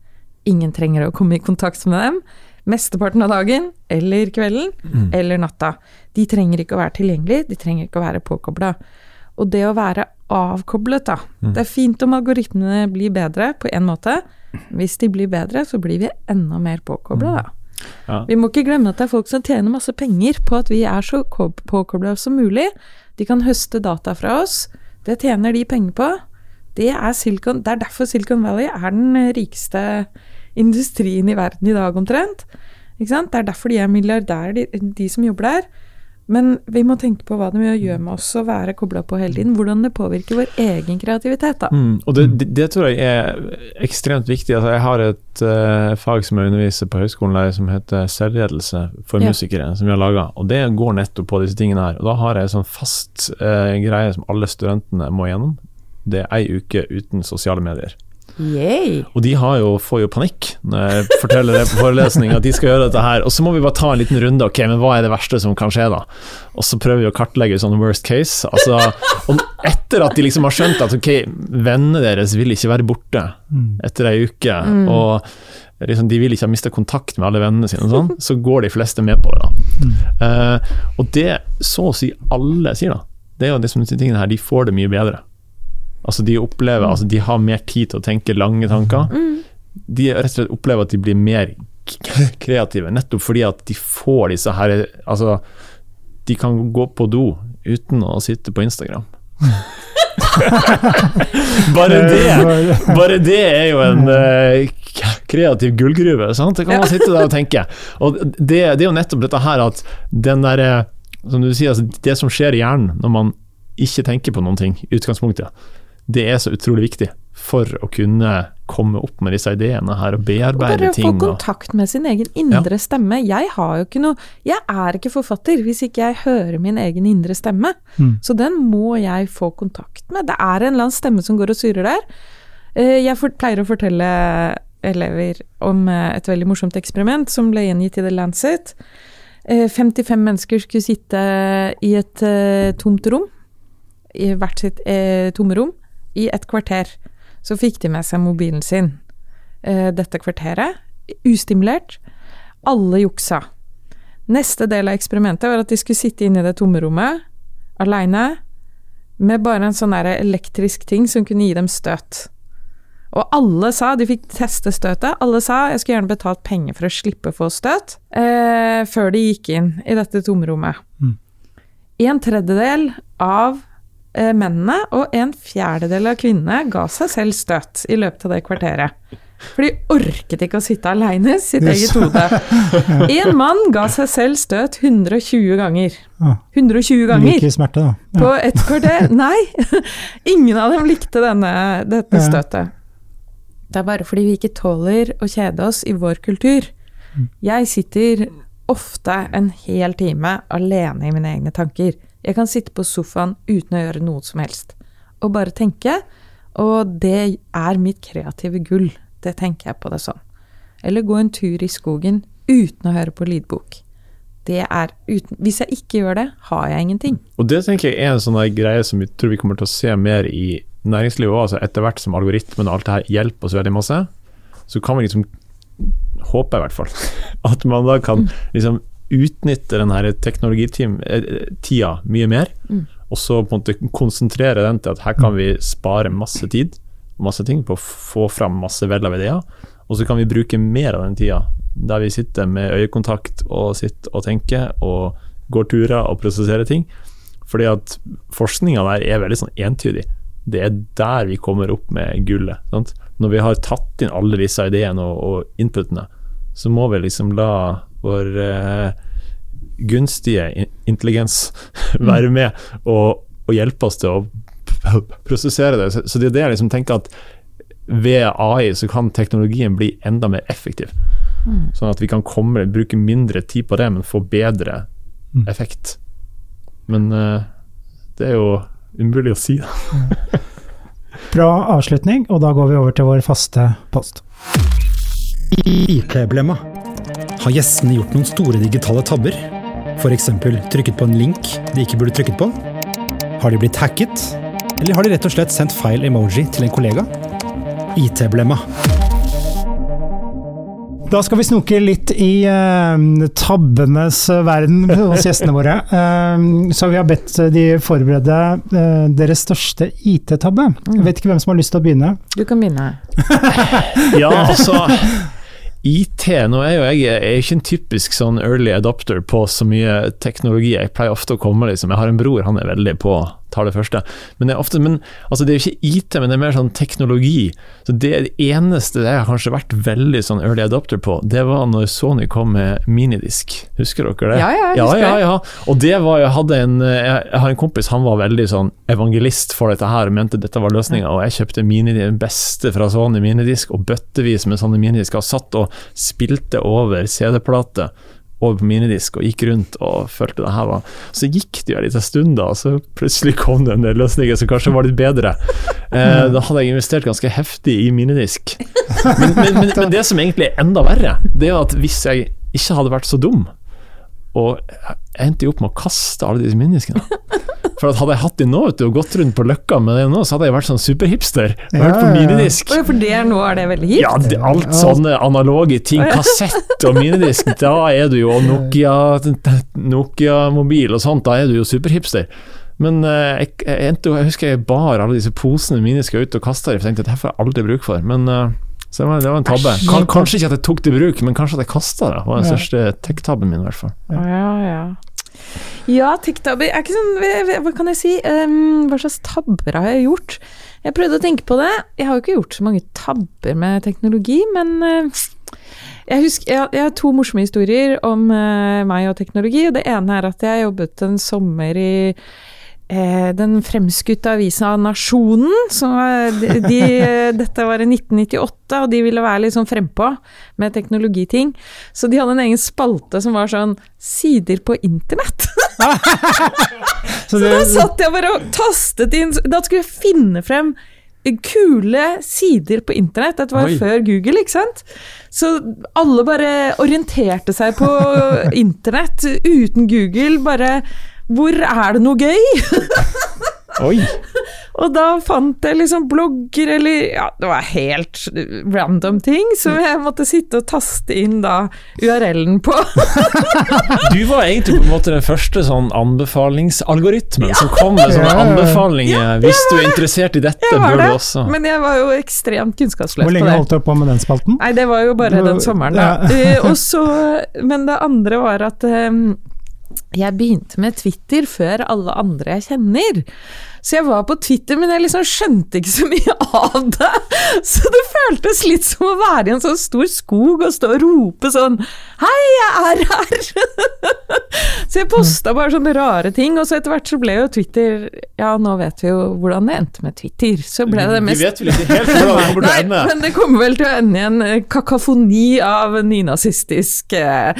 Ingen trenger å komme i kontakt med dem. Mesteparten av dagen, eller kvelden, eller natta. De trenger ikke å være tilgjengelige, de trenger ikke å være påkobla. Og det å være avkoblet, da. Det er fint om algoritmene blir bedre, på en måte. Hvis de blir bedre, så blir vi enda mer påkobla, da. Ja. Vi må ikke glemme at det er folk som tjener masse penger på at vi er så påkobla som mulig. De kan høste data fra oss. Det tjener de penger på. Det er, Silicon, det er derfor Silicon Valley er den rikeste industrien i verden i dag, omtrent. Ikke sant? Det er derfor de er milliardærer, de, de som jobber der. Men vi må tenke på hva det gjør med oss å være kobla på hele tiden. Hvordan det påvirker vår egen kreativitet, da. Mm, og det, det, det tror jeg er ekstremt viktig. Altså, jeg har et uh, fag som jeg underviser på høyskolen der som heter selvledelse for Ja. musikere, som vi har laga. Og det går nettopp på disse tingene her. Og da har jeg en sånn fast uh, greie som alle studentene må gjennom. Det er ei uke uten sosiale medier. Yay. Og de har jo, får jo panikk når jeg forteller det på forelesning at de skal gjøre dette her. Og så må vi bare ta en liten runde. Ok, men hva er det verste som kan skje, da? Og så prøver vi å kartlegge sånn worst case. Altså, og etter at de liksom har skjønt at ok, vennene deres vil ikke være borte etter ei uke, og liksom, de vil ikke ha mista kontakt med alle vennene sine, og sånn, så går de fleste med på det. da. Eh, og det så å si alle sier, da, det er jo det som disse tingene her, de får det mye bedre. Altså De opplever, altså de har mer tid til å tenke lange tanker. De rett og slett opplever at de blir mer k- kreative, nettopp fordi at de får disse her Altså, de kan gå på do uten å sitte på Instagram. bare det bare det er jo en uh, kreativ gullgruve. Sant? Det kan man sitte der og tenke. Og det, det er jo nettopp dette her at den derre Som du sier, altså, det som skjer i hjernen når man ikke tenker på noen ting i utgangspunktet, det er så utrolig viktig for å kunne komme opp med disse ideene her og Og ting. bare få ting. Og, kontakt med sin egen indre stemme. Jeg har jo ikke noe Jeg er ikke forfatter hvis ikke jeg hører min egen indre stemme. Mm. Så den må jeg få kontakt med. Det er en eller annen stemme som går og surrer der. Eh, Jeg pleier å fortelle elever om eh, et veldig morsomt eksperiment som ble gjengitt i The Lancet. Eh, 55 mennesker skulle sitte i et eh, tomt rom, i hvert sitt eh, tomme rom, i et kvarter. Så fikk de med seg mobilen sin eh, dette kvarteret, ustimulert. Alle juksa. Neste del av eksperimentet var at de skulle sitte inne i det tomme rommet, aleine, med bare en sånn elektrisk ting som kunne gi dem støt. Og alle sa, de fikk teste støtet, alle sa jeg skulle gjerne betalt penger for å slippe å få støt, eh, før de gikk inn i dette tomrommet. Mm. En tredjedel av mennene og en fjerdedel av kvinnene ga seg selv støt i løpet av det kvarteret. For de orket ikke å sitte aleine i sitt Yes. eget hode. En mann ga seg selv støt 120 ganger. 120 ganger Like smerte, da. på ett kvarter. Nei! Ingen av dem likte denne, dette støtet. Det er bare fordi vi ikke tåler å kjede oss i vår kultur. Jeg sitter ofte en hel time alene i mine egne tanker. Jeg kan sitte på sofaen uten å gjøre noe som helst, og bare tenke. Og det er mitt kreative gull. Det tenker jeg på det sånn. Eller gå en tur i skogen uten å høre på lydbok. Det er uten, hvis jeg ikke gjør det, har jeg ingenting. og det tenker jeg er en sånn greie som vi tror vi kommer til å se mer i næringslivet òg. Altså etter hvert som algoritmen og alt det her hjelper oss veldig masse, så kan vi liksom håpe i hvert fall at man da kan liksom utnytte denne teknologitida mye mer. Mm. Og så på en måte konsentrere den til at her kan vi spare masse tid og masse ting på å få fram masse vel av ideer. Og så kan vi bruke mer av den tida der vi sitter med øyekontakt og sitter og tenker og går turer og prosesserer ting. Fordi at forskninga der er veldig sånn entydig. Det er der vi kommer opp med gullet. Sant? Når vi har tatt inn alle disse ideene og, og inputene, så må vi liksom la vår eh, gunstige intelligens være med og, og hjelpe oss til å prosessere det. Så, så det er det jeg liksom tenker at ved AI så kan teknologien bli enda mer effektiv. Sånn at vi kan komme, bruke mindre tid på det, men få bedre Mm. effekt. Men uh, det er jo umulig å si. Da. Bra avslutning, og da går vi over til vår faste post. IT-blemma. Har gjestene gjort noen store digitale tabber? F.eks. trykket på en link de ikke burde trykket på? Har de blitt hacket? Eller har de rett og slett sendt feil emoji til en kollega? IT-blemma. Da skal vi snoke litt i eh, tabbenes verden hos gjestene våre. Eh, så vi har bedt de forberede eh, deres største IT-tabbe. Jeg vet ikke hvem som har lyst til å begynne. Du kan begynne. Ja, altså IT Nå er jo jeg, jeg er ikke en typisk sånn early adopter på så mye teknologi. Jeg pleier ofte å komme liksom Jeg har en bror, han er veldig på tar det første. Men det er ofte men, altså det er jo ikke IT, men det er mer sånn teknologi. Så Det det eneste jeg har kanskje vært veldig sånn early adopter på, det var når Sony kom med minidisk. Husker dere det? Ja, ja, ja, ja, ja. Og det var jeg hadde en Jeg har en kompis, han var veldig sånn evangelist for dette her, mente dette var løsninga, og jeg kjøpte mini, den beste fra Sony minidisk, og bøttevis med sånne minidisker, og satt og spilte over CD-plate over på minidisk og gikk rundt og følte det her var Så gikk det jo en liten stund, da, og så plutselig kom det en del løsninger som kanskje var litt bedre. Eh, da hadde jeg investert ganske heftig i minidisk. Men, men, men, men det som egentlig er enda verre, det er at hvis jeg ikke hadde vært så dum, og jeg endte jo opp med å kaste alle disse minidiskene for at hadde jeg hatt de nå vet du, og gått rundt på Løkka med dem nå, så hadde jeg vært sånn superhipster. Og hørt på minidisk. Oi, For det er nå er det veldig hipt? Ja, det, alt sånne analoge ting. Kassett og minidisk, da er du jo Nokia-mobil Nokia og sånt, da er du jo superhipster. Men uh, jeg, jeg, endte, jeg, husker jeg bar alle disse posene mine ut og kasta dem, for jeg tenkte at det får jeg aldri bruk for. Men uh, så det var, det var en tabbe. Kan, kanskje ikke at jeg tok det i bruk, men kanskje at jeg kasta det. Det var den største tech-tabben min, i hvert fall. Ja, ja. Ja, TikToker er ikke sånn Hva kan jeg si? Um, hva slags tabber har jeg gjort? Jeg prøvde å tenke på det. Jeg har jo ikke gjort så mange tabber med teknologi, men uh, jeg, husker, jeg, jeg, har to morsomme historier om uh, meg og teknologi. og Det ene er at jeg jobbet en sommer i den fremskutte avisa Nasjonen. De, de, dette var i 1998, og de ville være litt sånn frempå med teknologiting. Så de hadde en egen spalte som var sånn 'Sider på internett'. så, da satt jeg bare og tastet inn Da skulle jeg finne frem kule sider på internett. Dette var Oi. før Google, ikke sant? Så alle bare orienterte seg på internett uten Google. Bare hvor er det noe gøy? Oi! og da fant jeg liksom blogger eller Ja, det var helt random ting som jeg måtte sitte og taste inn da URL-en på. du var egentlig på en måte den første sånn anbefalingsalgoritmen ja. som kom med sånne anbefalinger. Ja, Hvis du er interessert i dette, bør du også Men jeg var jo ekstremt kunnskapsløs på det. Hvor lenge holdt du på med den spalten? Nei, det var jo bare den sommeren, da. Ja. og så, men det andre var at um, jeg begynte med Twitter før alle andre jeg kjenner. Så jeg var på Twitter, men jeg liksom skjønte ikke så mye av det. Så det føltes litt som å være i en sånn stor skog og stå og rope sånn Hei, jeg er her! Så jeg posta bare sånne rare ting, og så etter hvert så ble jo Twitter Ja, nå vet vi jo hvordan det endte med Twitter. Så ble det mest Vi vet vel ikke helt hvordan det kommer til å ende. Men det kommer vel til å ende i en kakofoni kakafoni av nynazistisk eh,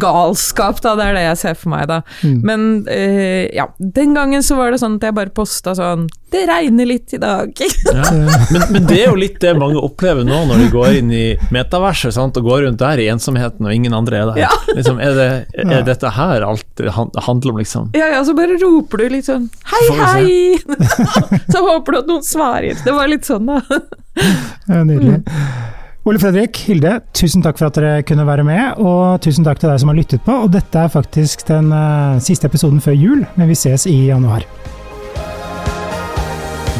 galskap, da. Det er det jeg ser for meg, da. Mm. Men eh, ja, den gangen så var det sånn at jeg bare posta sånn 'Det regner litt i dag'. ja. men, men, det er jo litt det mange opplever nå når de går inn i metaverset sant? og går rundt der i ensomheten og ingen andre er der. Ja. Liksom, er, det, er, dette her alt det handler om, liksom? Ja, ja, så bare roper du litt sånn 'hei, hei', så håper du at noen svarer. Det var litt sånn, da. ja, nydelig. Ole Fredrik, Hilde, tusen takk for at dere kunne være med, og tusen takk til deg som har lyttet på. Og dette er faktisk den uh, siste episoden før jul, men vi ses i januar.